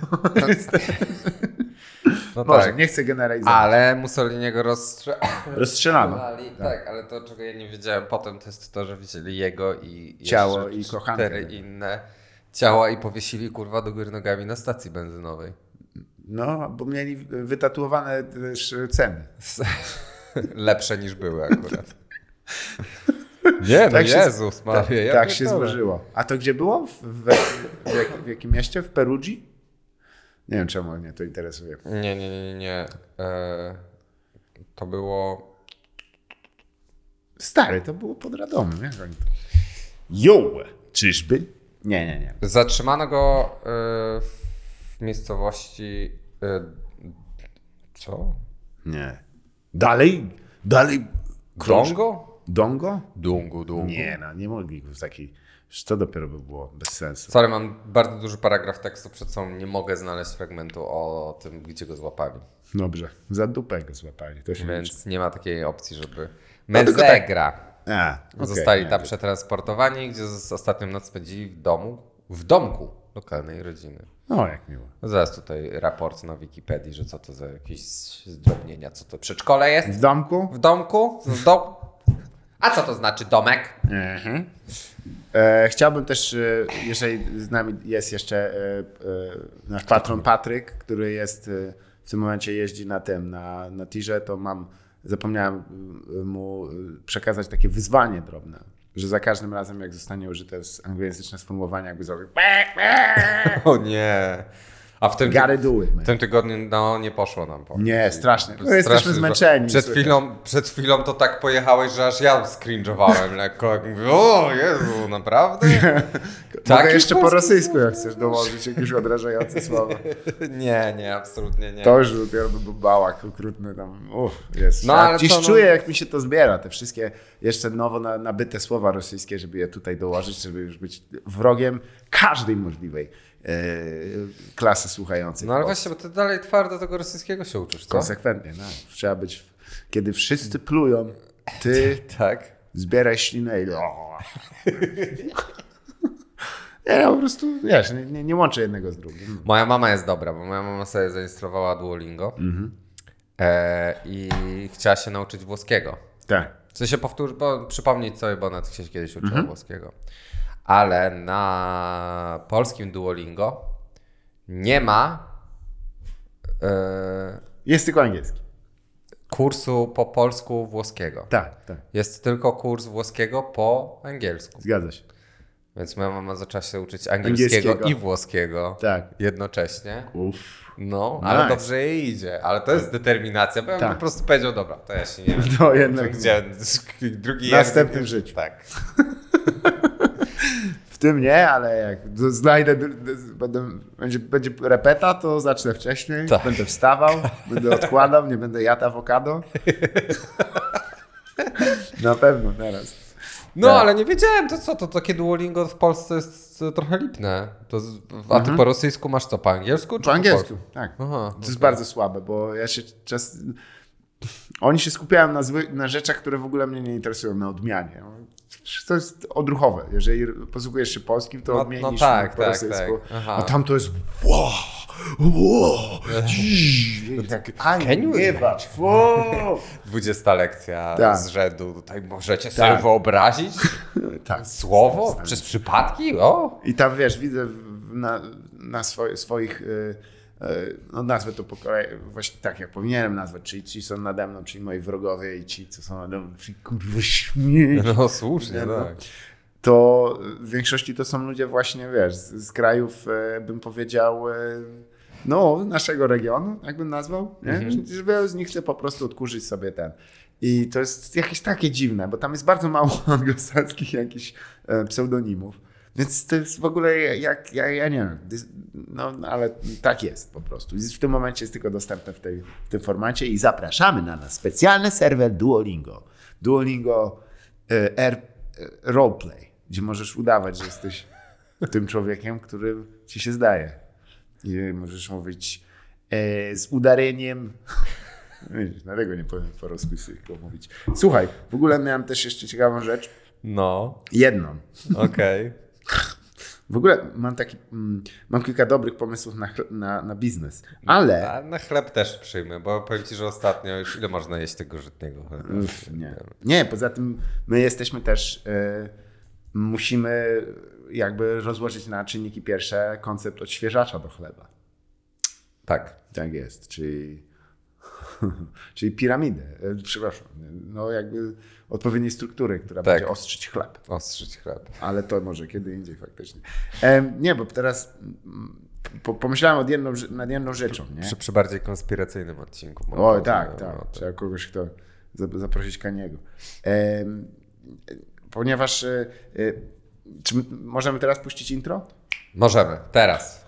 No (laughs) Może, tak. nie chcę generalizować. Ale Mussoliniego rozstrze... (laughs) Rozstrzelano. Tak. ale to czego ja nie wiedziałem potem to jest to, że wzięli jego i Ciało i kochankę. cztery inne ciała i powiesili kurwa do góry nogami na stacji benzynowej. No, bo mieli wytatuowane też ceny. (laughs) Lepsze niż były akurat. (laughs) Nie, no Tak się- Jezus Maria, tak ja tak się złożyło. A to gdzie było? W, w, w, jak, w jakim mieście? W Perugii? Nie wiem, czemu mnie to interesuje. Nie, nie, nie, nie, nie. E, to było... Stary, to było pod Radomem. Jak oni to... Jo! Czyżby? Nie, nie, nie. Zatrzymano go e, w miejscowości... E, co? Nie. Dalej? Dalej? krąż- Dongo? Dongo? Dungu, dungu. Nie, no, nie mogli w takiej... To dopiero by było bez sensu. Sorry, mam bardzo duży paragraf tekstu przed sobą. Nie mogę znaleźć fragmentu o tym, gdzie go złapali. Dobrze, za dupę go złapali. To się liczy. Więc nie ma takiej opcji, żeby. No tylko tak- Mezegra. A, okej, Zostali tam to- przetransportowani, gdzie z ostatnią noc spędzili w domu, w domku lokalnej rodziny. O, jak miło. Zaraz tutaj raport na Wikipedii, że co to za jakieś zdrobnienia, co to przedszkole jest? W domku? W domku? W dom... A co to znaczy domek? Mhm. E, chciałbym też, e, jeżeli z nami jest jeszcze e, e, nasz patron Patryk, który jest e, w tym momencie jeździ na tym, na, na tirze, to mam, zapomniałem e, mu e, przekazać takie wyzwanie drobne, że za każdym razem, jak zostanie użyte anglojęzyczne sformułowanie, jakby zrobił (laughs) O nie. A w tym, Gotta do it, man. w tym tygodniu no, nie poszło nam. powiem Nie, strasznie. No, jesteśmy zmęczeni. Przed chwilą, przed chwilą to tak pojechałeś, że aż ja skrinżowałem (laughs) lekko. Jak mówię, o Jezu, naprawdę? (laughs) Mogę Taki jeszcze po rosyjsku, jak chcesz dołożyć jakieś odrażające słowa. (laughs) Nie, nie, absolutnie nie. To już dopiero by był bałak okrutny tam. Uff, jest. No, ale Dziś no- czuję, jak mi się to zbiera, te wszystkie jeszcze nowo na, nabyte słowa rosyjskie, żeby je tutaj dołożyć, żeby już być wrogiem każdej możliwej klasy słuchającej. No ale właśnie, bo ty dalej twardo tego rosyjskiego się uczysz, co? Konsekwentnie, no. Trzeba być, kiedy wszyscy plują, ty (laughs) Tak. zbieraj ślinę i... (laughs) Nie, ja po prostu, wiesz, nie, nie, nie łączę jednego z drugim. Moja mama jest dobra, bo moja mama sobie zainstalowała Duolingo e, i chciała się nauczyć włoskiego. Tak. Chcę się powtórzyć, bo przypomnieć sobie, bo ona się kiedyś uczyła włoskiego. Ale na polskim Duolingo nie ma e, Jest tylko angielski. kursu po polsku włoskiego. Tak, tak. Jest tylko kurs włoskiego po angielsku. Zgadza się. Więc moja mama zaczęła się uczyć angielskiego, Angielskiego. i włoskiego Tak. jednocześnie. Uff. No, ale Nice. dobrze jej idzie. Ale to jest determinacja, bo ja bym Tak. po prostu powiedział, dobra, to ja się nie (laughs) wiem. To jednak Gdzie drugi następnym język- życiu. Tak. (laughs) w tym nie, ale jak znajdę, będę, będzie, będzie repeta, to zacznę wcześniej. Tak. Będę wstawał, będę odkładał, nie będę jadł awokado. Na pewno teraz. No, Tak. ale nie wiedziałem, to co, to takie Duolingo w Polsce jest trochę lipne. To, z- a ty po rosyjsku masz co, po angielsku? czy Po angielsku, polsku? tak. Aha, to jest okej. bardzo słabe, bo ja się czas... Oni się skupiają na, zwy... na rzeczach, które w ogóle mnie nie interesują, na odmianie. To jest odruchowe. Jeżeli posługujesz się polskim, to No- no odmienisz tak, po tak, rosyjsku. tak. Aha. A tam to jest wow, wow, dziś, tak, Can you nie imagine? wać, wow. 20 lekcja Tak. z rzędu. Tutaj możecie sobie Tak. wyobrazić (laughs) tak. słowo przez przypadki? O! I tam wiesz, widzę na, na swoje, swoich, y, no nazwę to po kolei, właśnie tak jak powinienem nazwać, czyli ci są nade mną, czyli moi wrogowie i ci, co są nade mną, czyli kurwa (laughs) śmieć. No słusznie, Nie, no. tak. To w większości to są ludzie właśnie, wiesz, z, z krajów, e, bym powiedział, e, no, naszego regionu, jakbym nazwał, nie? Mhm. Że wielu z nich chce po prostu odkurzyć sobie ten. I to jest jakieś takie dziwne, bo tam jest bardzo mało (laughs) anglosaskich jakichś e, pseudonimów. Więc to jest w ogóle jak, ja, ja nie wiem, no no, ale tak jest po prostu. W tym momencie jest tylko dostępne w, tej, w tym formacie i zapraszamy na nasz specjalny serwer Duolingo. Duolingo e, R, e, Roleplay, gdzie możesz udawać, że jesteś tym człowiekiem, który ci się zdaje. I możesz mówić e, z udareniem. (laughs) Widzisz, Dlatego nie powiem po rusku tylko mówić. Słuchaj, w ogóle miałem też jeszcze ciekawą rzecz. No, Jedną. okej. W ogóle mam taki, mm, mam kilka dobrych pomysłów na, chle- na, na biznes, ale A na chleb też przyjmę, bo powiem ci, że ostatnio już ile można jeść tego żytnego chleba? Nie. nie, poza tym my jesteśmy też, e, musimy jakby rozłożyć na czynniki pierwsze koncept odświeżacza do chleba. Tak. Tak jest, czyli, (laughs) czyli piramidę, e, przepraszam, no jakby odpowiedniej struktury, która Tak. będzie ostrzyć chleb. Ostrzyć chleb. Ale to może kiedy indziej faktycznie. Em, nie, bo teraz mm, po, pomyślałem nad jedną, nad jedną rzeczą, nie? Przy, przy bardziej konspiracyjnym odcinku. powiem, tak, no, tak. to- Trzeba kogoś, kto za- zaprosić Kaniego. Em, ponieważ e, e, czy my możemy teraz puścić intro? Możemy, teraz.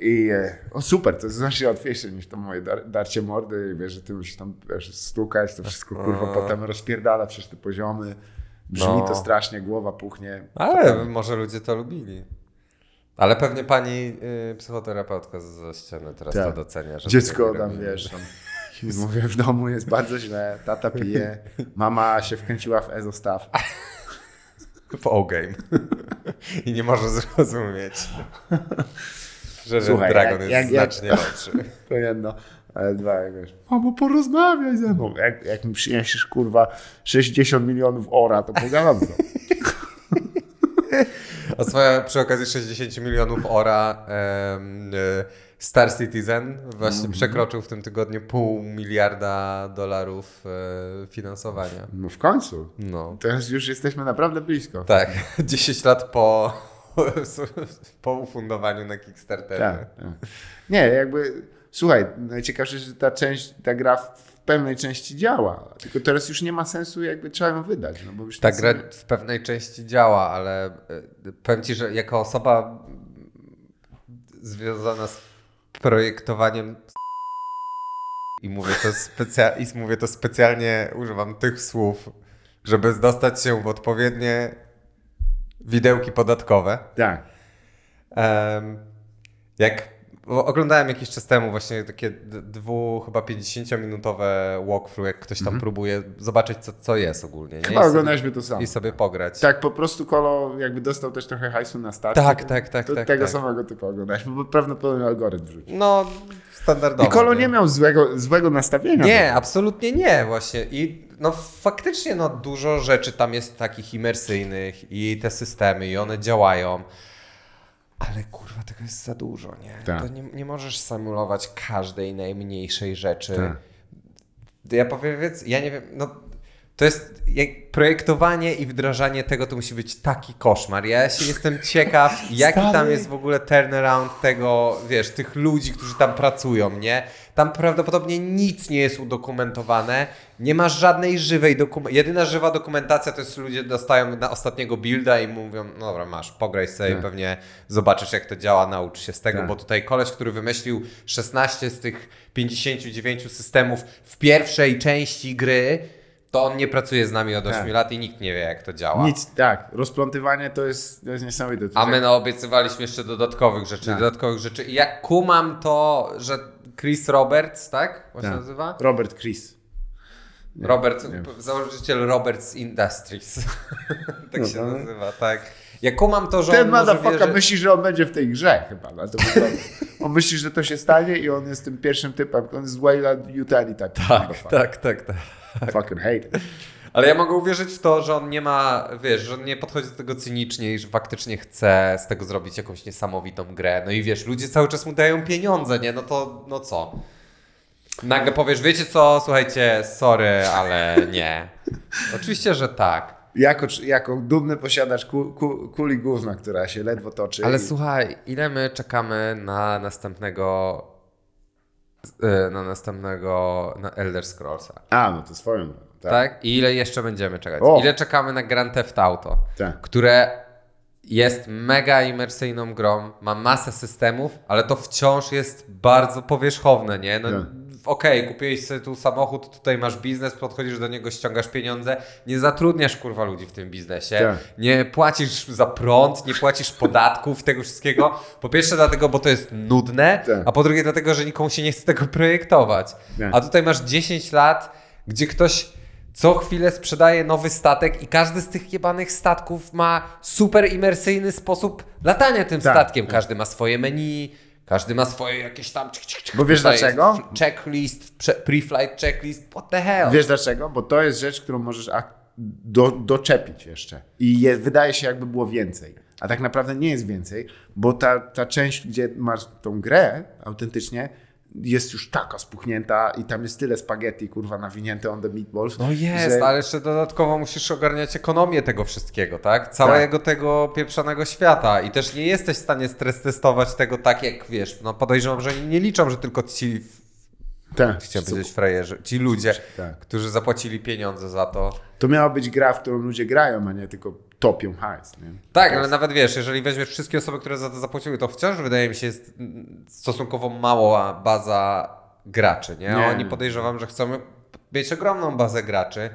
I e, o super, to jest znacznie łatwiejsze niż to moje dar, darcie mordy. Wiesz, że ty musisz tam wiesz, stukać, to wszystko kurwa potem rozpierdala przez te poziomy. Brzmi No. to strasznie, głowa puchnie. Ale może ludzie to lubili. Ale pewnie pani y, psychoterapeutka ze ściany teraz Tak. to docenia. Że Dziecko tam, wiesz, tam, (laughs) mówię, w domu jest bardzo źle, tata pije, mama się wkręciła w ezostaw. (laughs) W O-game. (laughs) I nie może zrozumieć, że Słuchaj, Dragon jak- jest jak- jak- znacznie lepszy. (laughs) To jedno. Ale dwa, jak wiesz, mamo, porozmawiaj ze mną. Jak, jak mi przyniesiesz, kurwa, 60 milionów ora, to pogadam co. (laughs) A swoja przy okazji 60 milionów ora e, Star Citizen właśnie Mhm. przekroczył w tym tygodniu pół miliarda dolarów e, finansowania. No w końcu. No. Teraz już jesteśmy naprawdę blisko. Tak, (laughs) 10 lat po, (laughs) po ufundowaniu na Kickstarterze. Tak, tak. Nie, jakby, słuchaj, najciekawsze, że ta część, ta gra w pewnej części działa, tylko teraz już nie ma sensu, jakby trzeba ją wydać. No bo już Ta gra w pewnej części działa, ale e, powiem Ci, że jako osoba związana z projektowaniem i mówię to, specja- i mówię to specjalnie, używam tych słów, żeby dostać się w odpowiednie widełki podatkowe. Tak. Em, jak oglądałem jakiś czas temu właśnie takie dwu, chyba 50-minutowe walkthrough, jak ktoś tam próbuje zobaczyć, co, co jest ogólnie. Nie? Mhm. Chyba I, sobie, oglądaliśmy to samo. I sobie pograć. Tak, po prostu Kolo jakby dostał też trochę hajsu na start. Tak, tak, tak, To tak, tego tak. samego typu oglądaliśmy, bo prawdopodobnie algorytm wrzucił. No, standardowo. I Kolo nie miał złego, złego nastawienia. Nie, absolutnie nie właśnie. I no faktycznie no, dużo rzeczy tam jest takich imersyjnych i te systemy i one działają. Ale kurwa, tego jest za dużo, nie? Tak. To nie, nie możesz symulować każdej najmniejszej rzeczy. Tak. Ja powiem, więc ja nie wiem, no to jest projektowanie i wdrażanie tego to musi być taki koszmar. Ja się jestem ciekaw, (laughs) jaki tam Stary. jest w ogóle turnaround tego, wiesz, tych ludzi, którzy tam pracują, nie? Tam prawdopodobnie nic nie jest udokumentowane, nie ma żadnej żywej dokumentacji. Jedyna żywa dokumentacja to jest ludzie dostają na ostatniego builda i mówią, no dobra, masz, pograj sobie, Tak. pewnie zobaczysz jak to działa, naucz się z tego, Tak. bo tutaj koleś, który wymyślił 16 z tych 59 systemów w pierwszej części gry, to on nie pracuje z nami od 8 Tak. lat i nikt nie wie, jak to działa. Nic, tak. Rozplątywanie to jest, to jest niesamowite. A my no, obiecywaliśmy jeszcze dodatkowych rzeczy, Tak. dodatkowych rzeczy. I jak kumam to, że Chris Roberts, tak? On się Tak. nazywa? Robert Chris. Nie, Robert, nie. założyciel Roberts Industries. (laughs) tak No, się no. nazywa, tak. Jak kumam to, że Ten on motherfucker wierzy... myśli, że on będzie w tej grze chyba. Na to (laughs) on myśli, że to się stanie i on jest tym pierwszym typem. On jest Wayland Utali taki. Tak, tak, tak, tak. Fucking hate. it. Ale ja mogę uwierzyć w to, że on nie ma, wiesz, że on nie podchodzi do tego cynicznie i że faktycznie chce z tego zrobić jakąś niesamowitą grę. No i wiesz, ludzie cały czas mu dają pieniądze, nie? No to, no co? Nagle powiesz, wiecie co, słuchajcie, sorry, ale nie. Oczywiście, że tak. Jako, jako dumny posiadacz ku, ku, kuli gówna, która się ledwo toczy. Ale i- słuchaj, ile my czekamy na następnego, na następnego, na Elder Scrollsa, A, no to swoją drogą. Tak. tak? I ile jeszcze będziemy czekać? O. Ile czekamy na Grand Theft Auto? tak. które jest mega imersyjną grą, ma masę systemów, ale to wciąż jest bardzo powierzchowne, nie? No, Tak. Okej, kupiłeś sobie tu samochód, tutaj masz biznes, podchodzisz do niego, ściągasz pieniądze, nie zatrudniasz kurwa ludzi w tym biznesie, Tak. nie płacisz za prąd, nie płacisz podatków, (laughs) tego wszystkiego. Po pierwsze dlatego, bo to jest nudne, Tak. a po drugie dlatego, że nikomu się nie chce tego projektować. Tak. A tutaj masz 10 lat, gdzie ktoś co chwilę sprzedaje nowy statek i każdy z tych jebanych statków ma super imersyjny sposób latania tym Tak, statkiem. Każdy ma swoje menu, każdy ma swoje jakieś tam... Bo wiesz Tutaj dlaczego? Checklist, pre-flight checklist, what the hell? Wiesz dlaczego? Bo to jest rzecz, którą możesz do, doczepić jeszcze. I je, wydaje się, jakby było więcej. A tak naprawdę nie jest więcej, bo ta, ta część, gdzie masz tą grę autentycznie, jest już taka spuchnięta i tam jest tyle spaghetti, kurwa, nawinięte on the meatballs. No jest, że- ale jeszcze dodatkowo musisz ogarniać ekonomię tego wszystkiego, tak? Całego tego pieprzonego świata i też nie jesteś w stanie stres testować tego tak jak, wiesz, no podejrzewam, że nie liczą, że tylko ci, Tak. chciałem powiedzieć frajerzy, ci ludzie, Tak. którzy zapłacili pieniądze za to. To miała być gra, w którą ludzie grają, a nie tylko topią hajs. Nie? Tak, ale nawet wiesz, jeżeli weźmiesz wszystkie osoby, które za to zapłaciły, to wciąż wydaje mi się jest stosunkowo mała baza graczy, nie? Nie. Oni podejrzewam, że chcą mieć ogromną bazę graczy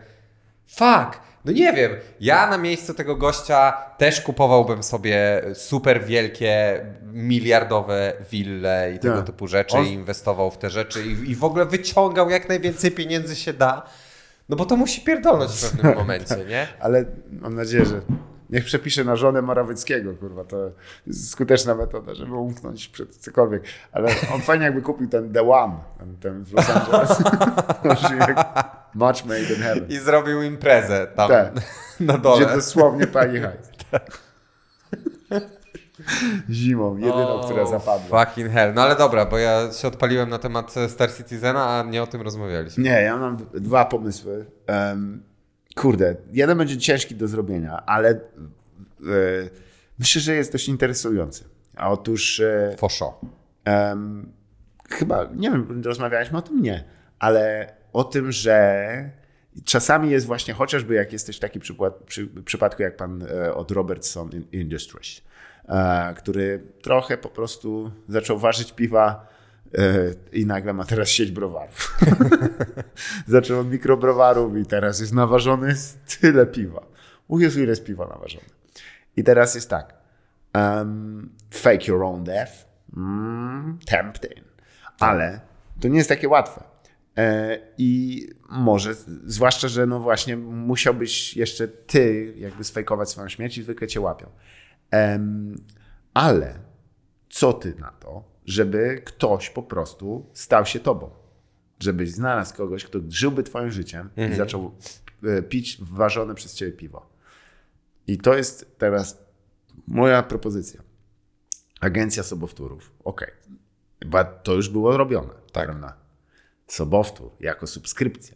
Fuck! No nie wiem, ja na miejscu tego gościa też kupowałbym sobie super wielkie, miliardowe wille i tego Tak. typu rzeczy On- i inwestował w te rzeczy i, i w ogóle wyciągał jak najwięcej pieniędzy się da. No bo to musi pierdolnąć w pewnym (laughs) momencie, nie? Ale mam nadzieję, że niech przepisze na żonę Morawieckiego, kurwa, to skuteczna metoda, żeby umknąć przed cokolwiek. Ale on fajnie jakby kupił ten The One, ten, ten w Los Angeles. (laughs) Much made in heaven. I zrobił imprezę tam Tak. (laughs) na Gdzie dole. dosłownie pani hajs. Zimą, jedyną, O, która zapadła. Fucking hell. No ale dobra, bo ja się odpaliłem na temat Star Citizena, a nie o tym rozmawialiśmy. Nie, ja mam dwa pomysły. Em, kurde, jeden będzie ciężki do zrobienia, ale e, myślę, że jest dość interesujący. A otóż e, Foszo. em, chyba, nie wiem, rozmawialiśmy o tym? Nie, ale o tym, że czasami jest właśnie, chociażby jak jesteś w takim przypadku jak pan e, od Robertson In- Industries, e, który trochę po prostu zaczął ważyć piwa e, i nagle ma teraz sieć browarów. (laughs) Zaczął od mikrobrowarów i teraz jest naważony z tyle piwa. U Jezu, ile jest piwa naważone. I teraz jest tak. Um, fake your own death. Mm, tempting. Ale to nie jest takie łatwe. E, I może, zwłaszcza, że no właśnie musiałbyś jeszcze ty jakby sfejkować swoją śmierć i zwykle cię łapią. Ale co ty na to, żeby ktoś po prostu stał się tobą? Żebyś znalazł kogoś, kto żyłby twoim życiem i zaczął e, pić ważone przez ciebie piwo. I to jest teraz moja propozycja. Agencja sobowtórów. Okej. Chyba to już było robione. Tak. Prawda? Sobowtór jako subskrypcja.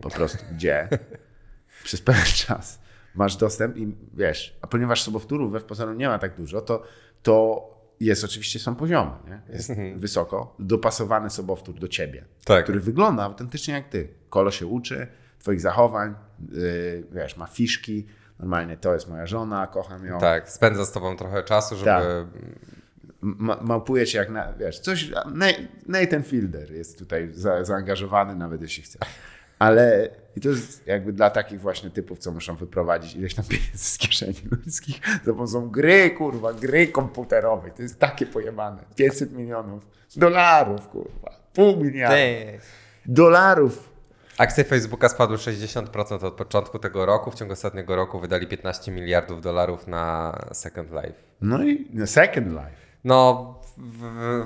Po prostu, gdzie (laughs) przez pewien czas masz dostęp i wiesz, a ponieważ sobowtórów we wpozoru nie ma tak dużo, to, to jest oczywiście są poziomy, nie? Jest wysoko, dopasowany sobowtór do ciebie, Tak. który wygląda autentycznie jak ty. Kolo się uczy, twoich zachowań, yy, wiesz, ma fiszki, normalnie to jest moja żona, kocham ją. Tak, spędza z tobą trochę czasu, żeby... Tak. Ma, małpuje cię jak na, wiesz, coś, Na- Nathan Fielder jest tutaj za, zaangażowany, nawet jeśli chce. Ale i to jest jakby dla takich właśnie typów, co muszą wyprowadzić ileś tam pieniędzy z kieszeni ludzkich za pomocą gry, kurwa, gry komputerowej. To jest takie pojebane. 500 milionów dolarów, kurwa. Pół miliarda dolarów. Akcje Facebooka spadły 60% od początku tego roku. W ciągu ostatniego roku wydali 15 miliardów dolarów na Second Life. No i no Second Life. No, w,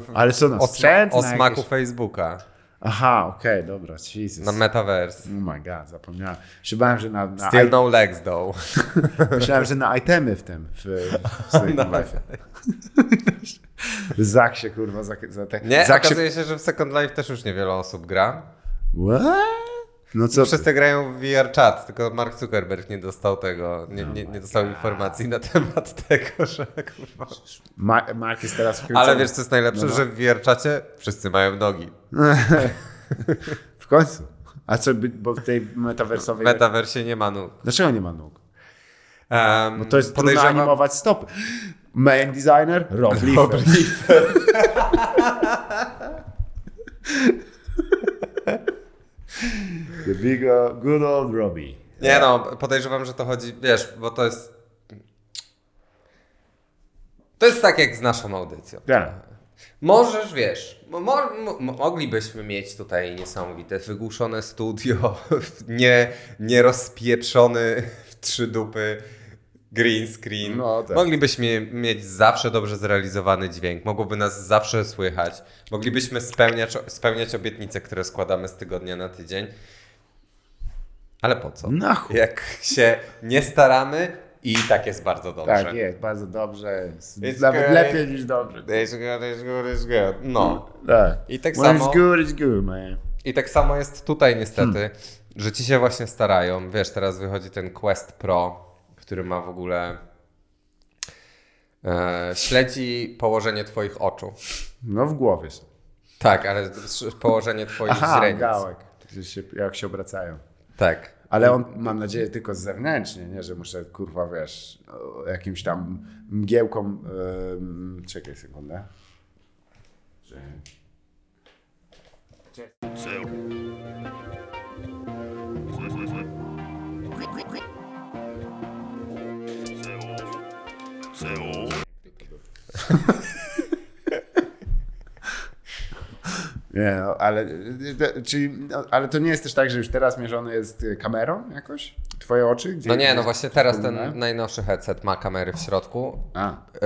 w, Ale co, na o, sprzęt, o na smaku jakieś- Facebooka, Aha, okej, dobra, Jesus. na Metaverse. Oh my god, zapomniałem. Myślałem, że na, na Still no legs though. (laughs) Myślałem, że na itemy w tym, w, w Second (laughs) Life. (laughs) Zak się kurwa za, za te. Nie, Zak się... okazuje się, że w Second Life też już niewiele osób gra. What? No co? Wszyscy grają w VR chat, tylko Mark Zuckerberg nie dostał tego, nie, nie, nie dostał informacji na temat tego, że kurwa. Ma, Mark jest teraz w Ale wiesz co jest najlepsze, No, no. że w VR czacie wszyscy mają nogi. (laughs) W końcu. A co, by- bo w tej metaversowej... W metaversie nie ma nóg. Dlaczego nie ma nóg? Um, Bo to jest trudno animować stopy. Main designer? Rob Liefeld. (laughs) The big, uh, good old Robbie. Nie no, podejrzewam, że to chodzi, wiesz, bo to jest... To jest tak jak z naszą audycją. Tak. Możesz, wiesz, mo, mo, mo, moglibyśmy mieć tutaj niesamowite wygłuszone studio, (laughs) nie, nie rozpieprzony w trzy dupy green screen. No tak. Moglibyśmy mieć zawsze dobrze zrealizowany dźwięk, mogłoby nas zawsze słychać, moglibyśmy spełniać, spełniać obietnice, które składamy z tygodnia na tydzień. Ale po co? Chuj. Jak się nie staramy i tak jest bardzo dobrze. Tak jest, bardzo dobrze. It's Nawet good. lepiej niż dobrze. It's good, it's good, it's good. No. Tak. I tak When samo- it's good, it's good, man. I tak samo jest tutaj niestety, Hmm. że ci się właśnie starają. Wiesz, teraz wychodzi ten Quest Pro, który ma w ogóle e, śledzi położenie twoich oczu. No w głowie są. Tak, ale położenie twoich Aha, źrenic. gałek. się, jak się obracają. Tak. Ale on, mam nadzieję, tylko zewnętrznie, nie, że muszę, kurwa, wiesz, o, jakimś tam mgiełką... ym, czekaj sekundę. Że... (laughs) Nie, no, ale, to- czyli, no, ale to nie jest też tak, że już teraz mierzony jest y, kamerą jakoś? Twoje oczy? Gdzie No nie, no właśnie teraz ten najnowszy headset ma kamery w środku. A, Yy,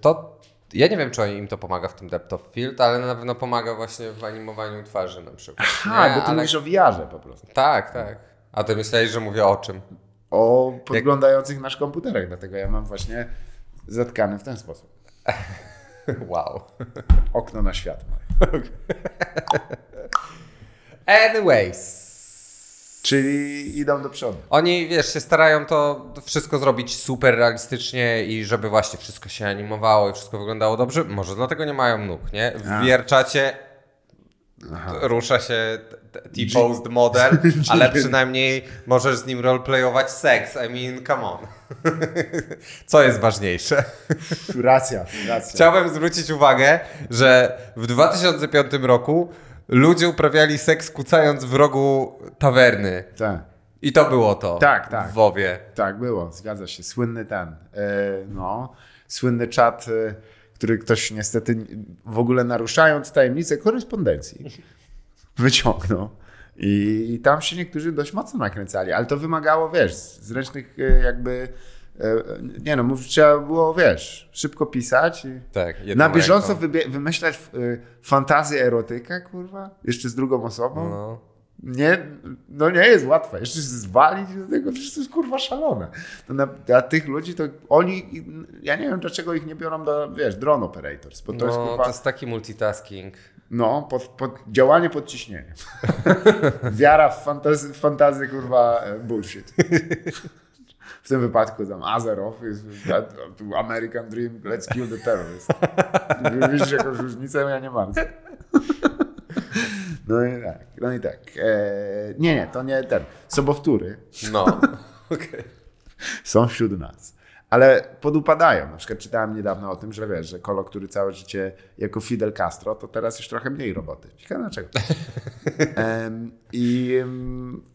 to ja nie wiem, czy im to pomaga w tym depth of field, ale na pewno pomaga właśnie w animowaniu twarzy na przykład. ha, Nie, bo ty ale... mówisz o VR-ze po prostu. Tak, tak. A ty myślałeś, że mówię o czym? O podglądających nasz komputerach, dlatego ja mam właśnie zatkany w ten sposób. (laughs) Wow. Okno na świat. (laughs) Anyways. Czyli idą do przodu. Oni, wiesz, się starają to wszystko zrobić super realistycznie i żeby właśnie wszystko się animowało i wszystko wyglądało dobrze. Może dlatego nie mają nóg, nie? W A. wierczacie rusza się T-posed model, (laughs) ale przynajmniej możesz z nim roleplayować seks. I mean, come on. (laughs) Co jest ważniejsze? (laughs) Racja, racja. Chciałbym zwrócić uwagę, że w 2005 roku ludzie uprawiali seks kucając w rogu tawerny. Tak, I to było to. Tak, tak. W WoWie. tak było, zgadza się. Słynny ten, e, no, słynny czat, e, który ktoś niestety w ogóle naruszając tajemnicę korespondencji (laughs) wyciągnął. I, I tam się niektórzy dość mocno nakręcali, ale to wymagało, wiesz, zręcznych e, jakby, e, nie no, mów, trzeba było, wiesz, szybko pisać. I... Tak. Na bieżąco wymyślać y, fantazję erotyka, kurwa? Jeszcze z drugą osobą? No. Nie, no nie jest łatwe. Jeszcze się zwalić do tego, przecież to jest kurwa szalone. To na, a tych ludzi, to oni, ja nie wiem dlaczego ich nie biorą do, wiesz, drone operators, bo to no, jest kurwa, to jest taki multitasking. no, pod, pod, działanie pod ciśnieniem. (laughs) Wiara w fantazję, w fantazję, kurwa, e, bullshit. W tym wypadku tam tu American Dream, let's kill the terrorists. Widzisz jakąś różnicę? Ja nie bardzo. (laughs) No i tak, no i tak. E, nie, nie, to nie ten. Sobowtóry No. (laughs) Okej. są wśród nas. Ale podupadają. Na przykład czytałem niedawno o tym, że wiesz, że Kolo, który całe życie jako Fidel Castro, to teraz już trochę mniej roboty. Ciekawe dlaczego. (laughs) Em, I,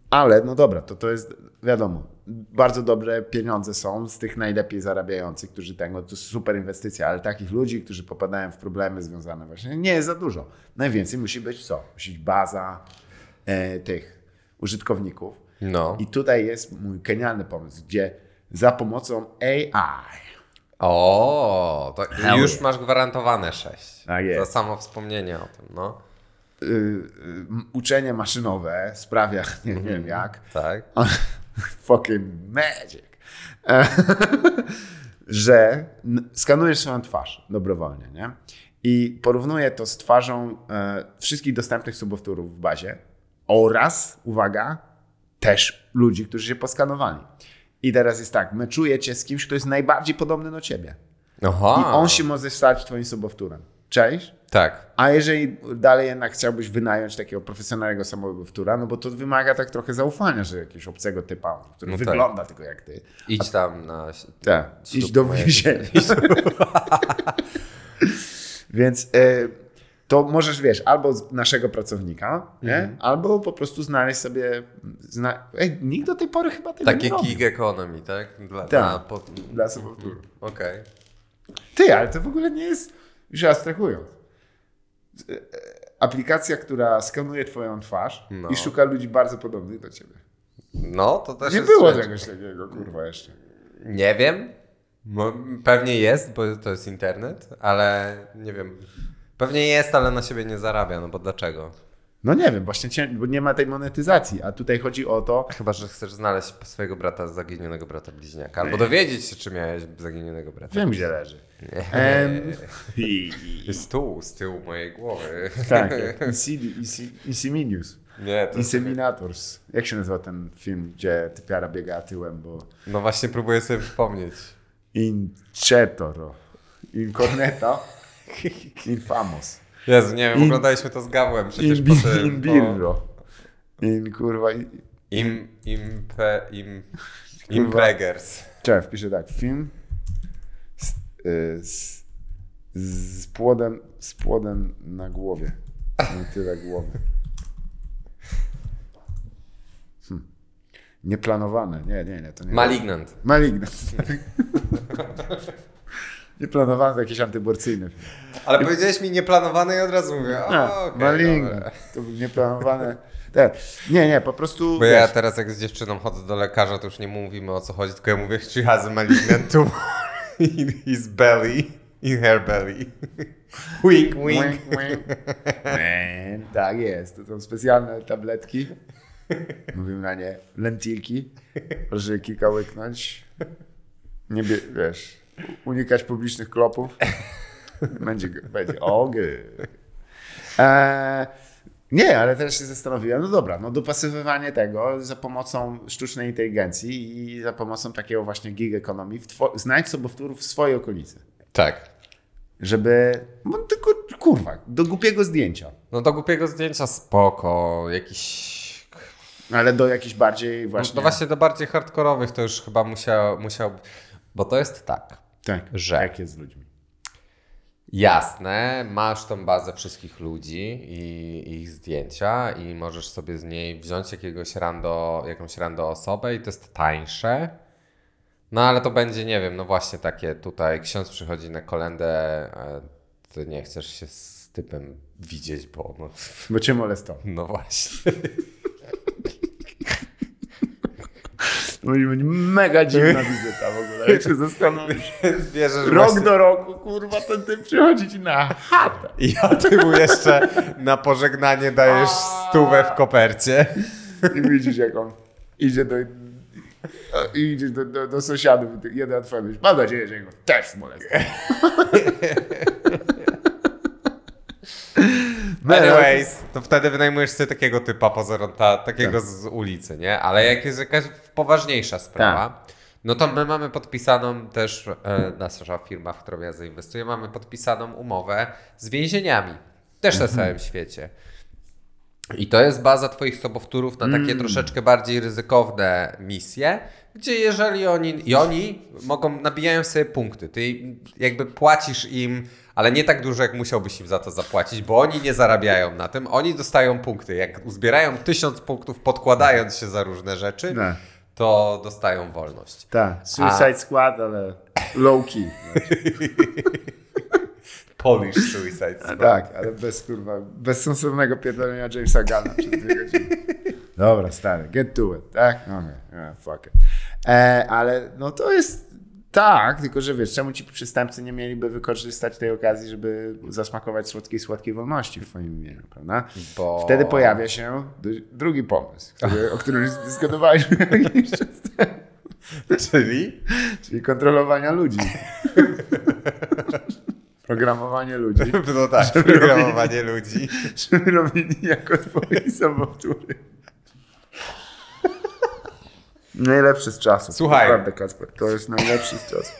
ale no dobra, to to jest wiadomo, bardzo dobre pieniądze są z tych najlepiej zarabiających, którzy tego, to super inwestycja, ale takich ludzi, którzy popadają w problemy związane właśnie, nie jest za dużo. Najwięcej musi być co? Musi być baza e, tych użytkowników. No. I tutaj jest mój genialny pomysł, gdzie za pomocą AI O, to Hell już yeah. masz gwarantowane 6. Tak jest. Za samo wspomnienie o tym, no. y, y, uczenie maszynowe sprawia, (laughs) nie wiem jak, Tak. (laughs) fucking magic, (laughs) że skanujesz swoją twarz dobrowolnie, nie? I porównuję to z twarzą e, wszystkich dostępnych subowtórów w bazie oraz, uwaga, też ludzi, którzy się poskanowali. I teraz jest tak, meczujecie z kimś, kto jest najbardziej podobny do ciebie. Aha. I on się może stać twoim sobowtórem. Cześć? Tak. A jeżeli dalej jednak chciałbyś wynająć takiego profesjonalnego samobywtura, no bo to wymaga tak trochę zaufania, że jakiegoś obcego typa, który No tak. wygląda tylko jak ty. Idź tam na... Tak, iść do więzienia. (laughs) (laughs) Więc e, to możesz, wiesz, albo z naszego pracownika, nie? Mhm. albo po prostu znaleźć sobie... Zna... Ej, nikt do tej pory chyba tego Takie nie robi. gig economy, tak? Dla, Tak. Dla, po... Dla sobowtóru. Okej. Ty, ale to w ogóle nie jest, już abstrahując. E, e, Aplikacja, która skanuje twoją twarz No. i szuka ludzi bardzo podobnych do ciebie. No, to też Nie było rzecz. czegoś takiego, kurwa, jeszcze. Nie wiem. Pewnie jest, bo to jest internet, ale nie wiem. Pewnie jest, ale na siebie nie zarabia, no bo dlaczego? No nie wiem, właśnie bo nie ma tej monetyzacji, a tutaj chodzi o to, Chyba, że chcesz znaleźć swojego brata, zaginionego brata bliźniaka, albo dowiedzieć się, czy miałeś zaginionego brata. wiem gdzie leży. (laughs) I, Jest tu, z tyłu mojej głowy. tak, (laughs) Insiminius. Nie, to Inseminators. Jak się nazywa ten film, gdzie typiara biega tyłem, bo... No właśnie próbuję sobie przypomnieć. Incetoro. Incorneto. (laughs) Infamos. Jezu, nie wiem, oglądaliśmy to z Gawłem przecież In, po tym. in birro. In kurwa... i- Po... Im, impe, im, impregers. Czekaj, wpiszę tak. Film z, y, z, z, płodem, z płodem na głowie. Nie tyle głowy. Hmm. Nieplanowane. Nie, nie, nie. To nie Malignant. Malignant. (laughs) Nieplanowane to jakiś antyborcyjny film. Ale powiedziałeś mi nieplanowany i od razu mówię, o, okej, Malignant. dobra. To był nieplanowane. Te. Nie, nie, po prostu. Bo ja wiesz, teraz jak z dziewczyną chodzę do lekarza, to już nie mówimy o co chodzi, tylko ja mówię, she has a malignant tumor (laughs) in his belly, in her belly. (laughs) wink, wink. Wink, wink. Man, tak jest. To są specjalne tabletki. Mówimy na nie lentilki. Proszę kilka łyknąć. Nie bie, wiesz, unikać publicznych klopów. (laughs) Będzie, będzie ogry. Eee, nie, ale teraz się zastanowiłem, no dobra, no dopasowywanie tego za pomocą sztucznej inteligencji i za pomocą takiego właśnie gig two, znajdź sobowtórów w swojej okolicy. Tak. Żeby, no tylko kurwa, do głupiego zdjęcia. No do głupiego zdjęcia spoko, jakiś... Ale do jakichś bardziej No, właśnie... no właśnie do bardziej hardkorowych to już chyba musiał, musiał... Bo to jest tak, Tak, że- jak jest z ludźmi. Jasne, masz tą bazę wszystkich ludzi i ich zdjęcia i możesz sobie z niej wziąć jakiegoś rando, jakąś rando osobę i to jest tańsze. No ale to będzie, nie wiem, no właśnie takie tutaj ksiądz przychodzi na kolendę, ty nie chcesz się z typem widzieć, bo no, Bo cię molestował. no właśnie. Może być mega dziwna (laughs) wizyta w ogóle, jak się zastanowisz. Bierzesz Rok właśnie... do roku, kurwa, ten typ przychodzi ci na chatę. I a ty mu jeszcze na pożegnanie dajesz stówę w kopercie. I widzisz, jak on idzie do... I idziesz do, do, do sąsiadów i ty- jeden twoja myśl, mam nadzieję, że jego też molestował. (laughs) Anyways, to wtedy wynajmujesz sobie takiego typa pozoronta, takiego z ulicy, nie? Ale jak jest jakaś poważniejsza sprawa, no to my mamy podpisaną też, e, nasza firma, w którą ja zainwestuję, mamy podpisaną umowę z więzieniami. Też na całym świecie. I to jest baza Twoich sobowtórów na takie troszeczkę bardziej ryzykowne misje, gdzie jeżeli oni, i oni mogą, nabijają sobie punkty. Ty jakby płacisz im, ale nie tak dużo, jak musiałbyś im za to zapłacić, bo oni nie zarabiają na tym, oni dostają punkty. Jak uzbierają tysiąc punktów podkładając się za różne rzeczy, No. to dostają wolność. Tak, Suicide Squad, ale low key. (laughs) Polish Suicide Squad. Tak, ale bez kurwa, bez sensownego pierdolenia Jamesa Gana przez dwie godziny. Dobra, stary, get to it, tak? Okej, yeah, fuck it. E, ale no to jest tak, tylko że wiesz, czemu ci przestępcy nie mieliby wykorzystać tej okazji, żeby zasmakować słodkiej, słodkiej wolności w swoim imieniu, prawda? Bo- Wtedy pojawia się drugi pomysł, który, o którym już dyskutowaliśmy (laughs) jakiś czas temu, Czyli? czyli kontrolowania ludzi. (laughs) Programowanie ludzi. No tak, Żeby programowanie ludzi. żeby robili jako twoi (laughs) sobowtóry. Najlepszy z czasów. Słuchaj. Naprawdę, Kasper, to jest najlepszy z czasów.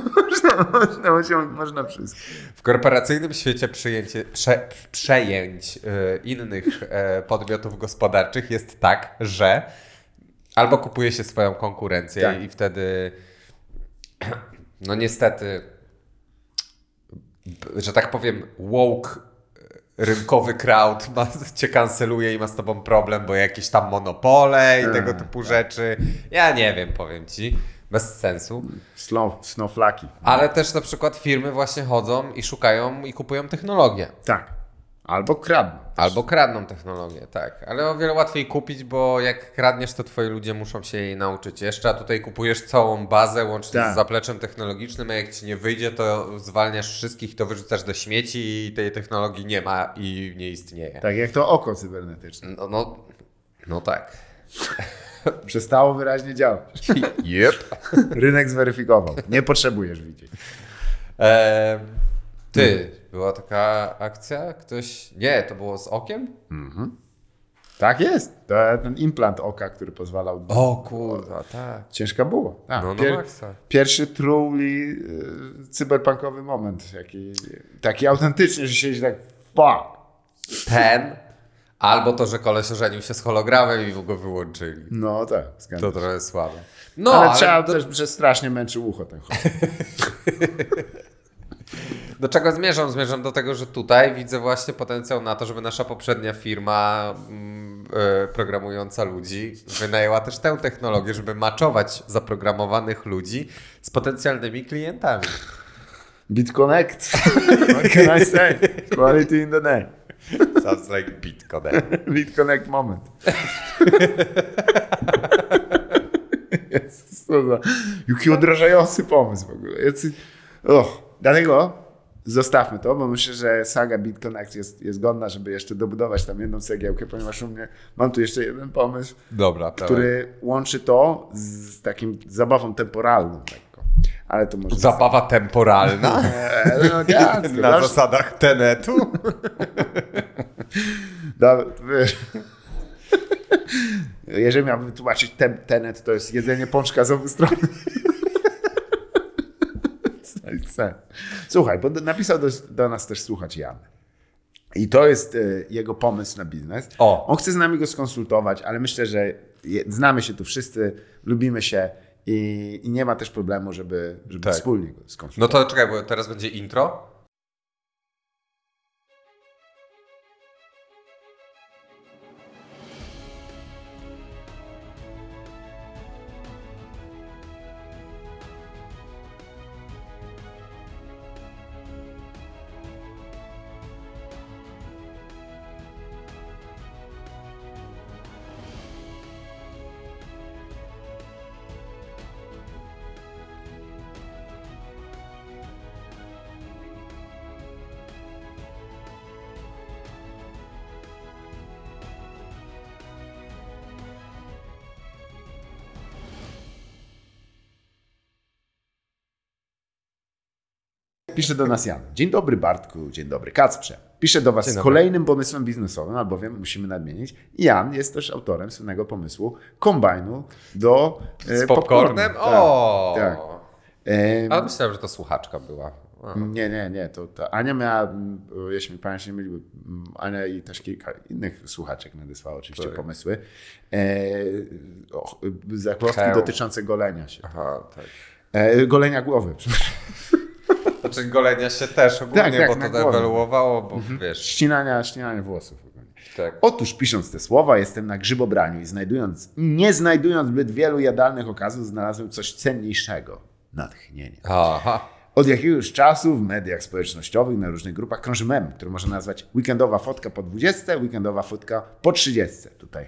można, (laughs) można, można, można wszystko. W korporacyjnym świecie przyjęcie, prze, przejęć y, innych y, podmiotów gospodarczych jest tak, że albo kupuje się swoją konkurencję Tak. i wtedy (clears throat) no niestety że tak powiem woke rynkowy crowd ma, cię kanceluje i ma z tobą problem, bo jakieś tam monopole i tego typu rzeczy. Ja nie wiem, powiem ci. Bez sensu. Snow, snowflaki. Ale też na przykład firmy właśnie chodzą i szukają i kupują technologię. Tak. Albo kradną. Albo kradną technologię, tak. Ale o wiele łatwiej kupić, bo jak kradniesz, to twoi ludzie muszą się jej nauczyć jeszcze, a tutaj kupujesz całą bazę łącznie Tak. z zapleczem technologicznym, a jak ci nie wyjdzie, to zwalniasz wszystkich, to wyrzucasz do śmieci i tej technologii nie ma i nie istnieje. Tak jak to oko cybernetyczne. No, no, no tak. (laughs) Przestało wyraźnie działać. (laughs) Yep. Rynek zweryfikował. Nie potrzebujesz widzieć. Ehm, ty, była taka akcja? Ktoś... Nie, to było z okiem? Tak jest. To ten implant oka, który pozwalał. O kurwa, tak. Ciężka było. Tak. No, no Pier- maksa. Pierwszy truly cyberpunkowy moment. Jaki, taki autentycznie, że siedzi tak fuck. Ten, albo to, że koleś ożenił się z hologramem i go wyłączyli. No tak, zgadzam To się. trochę słabe. No, ale, ale, trzeba do, też, że strasznie męczy ucho ten chod. (laughs) do czego zmierzam? Zmierzam do tego, że tutaj widzę właśnie potencjał na to, żeby nasza poprzednia firma e, programująca ludzi wynajęła też tę technologię, żeby maczować zaprogramowanych ludzi z potencjalnymi klientami. BitConnect. What can I say? Quality in the name. Sounds like Bitcoin. BitConnect moment. (laughs) Jezus, co za... Jaki odrażający pomysł w ogóle. Jacy... Och, dlatego zostawmy to, bo myślę, że saga BitConnect jest, jest godna, żeby jeszcze dobudować tam jedną cegiełkę, ponieważ u mnie mam tu jeszcze jeden pomysł, Dobra, który łączy to z takim zabawą temporalną lekko. Ale to może... Zabawa temporalna (laughs) Eee, no, tak, na zasadach Tenetu. (laughs) Da, wiesz, jeżeli miałbym wytłumaczyć ten, tenet, to jest jedzenie pączka z obu stron. Sen? Słuchaj, bo napisał do, do nas też słuchać Jan. I to jest e, jego pomysł na biznes. O. On chce z nami go skonsultować, ale myślę, że znamy się tu wszyscy, lubimy się i, i nie ma też problemu, żeby, żeby Tak. wspólnie go No skonsultować. to czekaj, bo teraz będzie intro. Pisze do nas Jan. Dzień dobry Bartku, dzień dobry Kacprze. Piszę do Was z kolejnym pomysłem biznesowym, albowiem musimy nadmienić. Jan jest też autorem słynnego pomysłu kombajnu do e, Z popcornem? popcornu. O! Tak, tak. E, Ale myślałem, że to słuchaczka była. A. nie, nie, nie. To, to Ania miała, mm, jeśli mi pamięć nie myli, mm, Ania i też kilka innych słuchaczek nadesłała oczywiście Tak. pomysły. E, o, zakładki Heł. dotyczące golenia się. Aha, tak. E, golenia głowy, (laughs) przepraszam. Znaczy golenia się też ogólnie, Tak, tak, bo to głowę. ewoluowało, bo wiesz, Ścinania, ścinania włosów. ogólnie. tak. Otóż pisząc te słowa, jestem na grzybobraniu i znajdując, nie znajdując zbyt wielu jadalnych okazów, znalazłem coś cenniejszego. Natchnienie. Aha. Od jakiegoś czasu w mediach społecznościowych, na różnych grupach krąży mem, który można nazwać weekendowa fotka po 20, weekendowa fotka po 30. Tutaj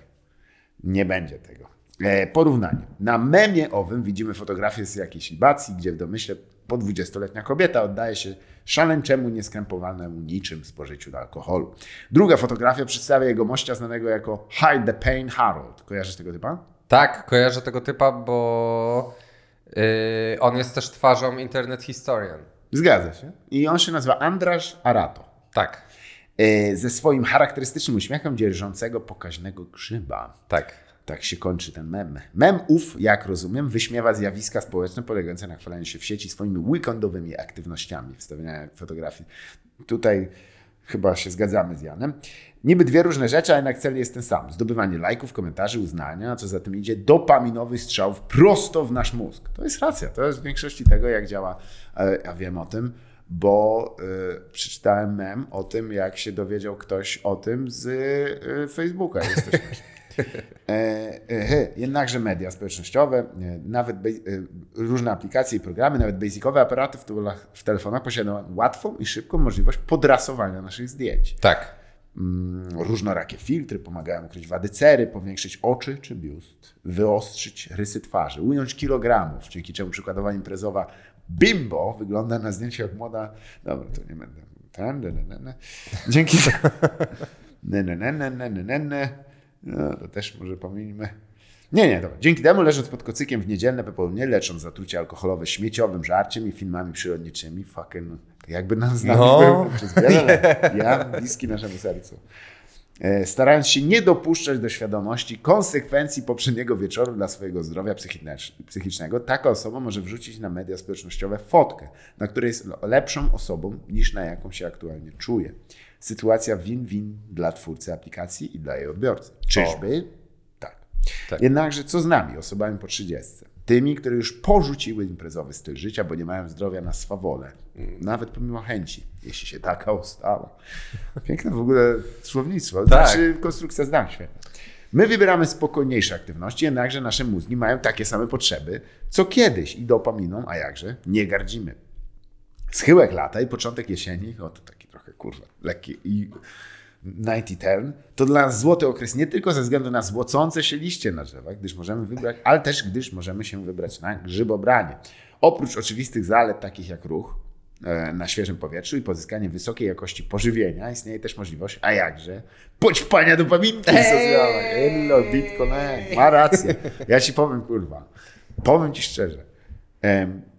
nie będzie tego. E, porównanie. Na memie owym widzimy fotografię z jakiejś libacji, gdzie w domyśle po 20-letnia kobieta oddaje się szaleńczemu, nieskrępowanemu niczym spożyciu alkoholu. Druga fotografia przedstawia jego mościa znanego jako Hide the Pain Harold. Kojarzysz tego typa? Tak, kojarzę tego typa, bo yy, on jest też twarzą Internet Historian. Zgadza się. I on się nazywa Andrasz Arato. Tak, E, ze swoim charakterystycznym uśmiechem dzierżącego pokaźnego grzyba. tak. Tak się kończy ten mem. Mem ów, jak rozumiem, wyśmiewa zjawiska społeczne polegające na chwaleniu się w sieci swoimi weekendowymi aktywnościami, wstawiania fotografii. Tutaj chyba się zgadzamy z Janem. Niby dwie różne rzeczy, a jednak cel jest ten sam. Zdobywanie lajków, komentarzy, uznania, a co za tym idzie, dopaminowych strzałów prosto w nasz mózg. To jest racja. To jest w większości tego, jak działa. e, Ja wiem o tym, bo y, przeczytałem mem o tym, jak się dowiedział ktoś o tym z y, Facebooka. Jest to. E, e, (laughs) jednakże media społecznościowe, e, nawet e, różne aplikacje i programy, nawet basicowe aparaty w, telefonach posiadają łatwą i szybką możliwość podrasowania naszych zdjęć. Tak. Mm, Różnorakie filtry pomagają ukryć wady cery, powiększyć oczy czy biust, wyostrzyć rysy twarzy, ująć kilogramów, dzięki czemu przykładowa imprezowa bimbo wygląda na zdjęciu jak młoda... Dobra, to nie będę... Dzięki... No, to też może pominimy. Nie, nie, dobra. Dzięki temu, leżąc pod kocykiem w niedzielne popołudnie, lecząc zatrucie alkoholowe śmieciowym żarciem i filmami przyrodniczymi, fucking, jakby nam z nami No. był przez wiele lat. Ja bliski naszemu sercu. E, Starając się nie dopuszczać do świadomości konsekwencji poprzedniego wieczoru dla swojego zdrowia psychicznego, taka osoba może wrzucić na media społecznościowe fotkę, na której jest lepszą osobą niż na jaką się aktualnie czuje. Sytuacja win-win dla twórcy aplikacji i dla jej odbiorcy. Czyżby? Tak. Tak. Jednakże co z nami, osobami po 30? Tymi, które już porzuciły imprezowy styl życia, bo nie mają zdrowia na swawolę. Nawet pomimo chęci, jeśli się taka ustała. Piękne w ogóle słownictwo. Tak. Znaczy konstrukcja zdań świetna. My wybieramy spokojniejsze aktywności, jednakże nasze mózgi mają takie same potrzeby, co kiedyś i dopaminą, a jakże, nie gardzimy. Schyłek lata i początek jesieni, o to taki trochę kurwa, lekki i nighty turn, to dla nas złoty okres nie tylko ze względu na złocące się liście na drzewach, gdyż możemy wybrać, ale też gdyż możemy się wybrać na grzybobranie. Oprócz oczywistych zalet takich jak ruch e, na świeżym powietrzu i pozyskanie wysokiej jakości pożywienia, istnieje też możliwość, a jakże, poćpania dopaminki socjalnej. Hello, Bitcoin, ma rację. Ja ci powiem, kurwa, powiem ci szczerze,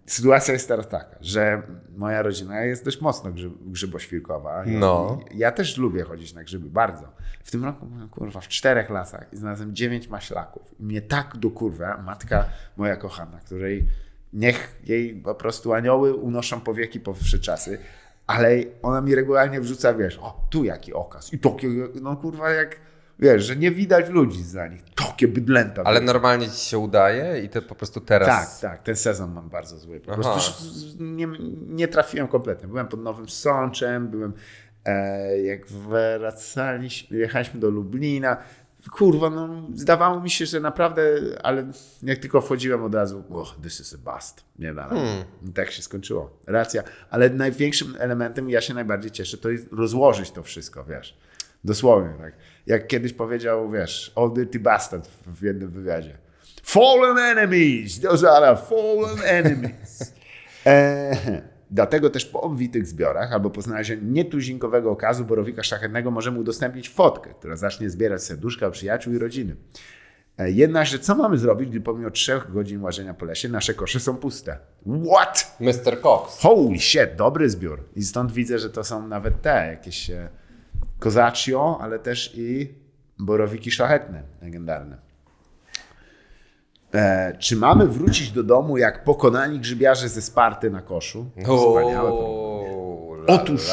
sytuacja jest teraz taka, że moja rodzina jest dość mocno grzyb, grzyboświrkowa. I- No. Ja też lubię chodzić na grzyby, bardzo. W tym roku kurwa w czterech lasach znalazłem dziewięć maślaków. I mnie tak do kurwa matka moja kochana, której niech jej po prostu anioły unoszą powieki po wsze czasy, ale ona mi regularnie wrzuca, wiesz, o tu jaki okaz i takie, no kurwa jak, wiesz, że nie widać ludzi za nich, takie bydlęta. Ale wiesz. normalnie ci się udaje i to po prostu teraz... Tak, tak, ten sezon mam bardzo zły. Po Aha. prostu nie, nie trafiłem kompletnie. Byłem pod Nowym Sączem, byłem e, jak wracaliśmy, jechaliśmy do Lublina. Kurwa, no zdawało mi się, że naprawdę, ale jak tylko wchodziłem od razu, oh, this is a bust. Nie da. I Tak się skończyło. Racja. Ale największym elementem, ja się najbardziej cieszę, to jest rozłożyć to wszystko, wiesz. Dosłownie, tak. Jak kiedyś powiedział, wiesz, Old Dirty Bastard w jednym wywiadzie. Fallen enemies! Those are our fallen enemies. (laughs) E, dlatego też po obfitych zbiorach albo po znalezieniu nietuzinkowego okazu borowika szlachetnego możemy udostępnić fotkę, która zacznie zbierać serduszka przyjaciół i rodziny. E, Jednakże co mamy zrobić, gdy pomimo trzech godzin łażenia po lesie nasze kosze są puste? What? Mr. Cox. Holy shit, dobry zbiór. I stąd widzę, że to są nawet te jakieś e, kozaccio, ale też i borowiki szlachetne, legendarne. E, czy mamy wrócić do domu jak pokonani grzybiarze ze Sparty na koszu? Wspaniałe. Otóż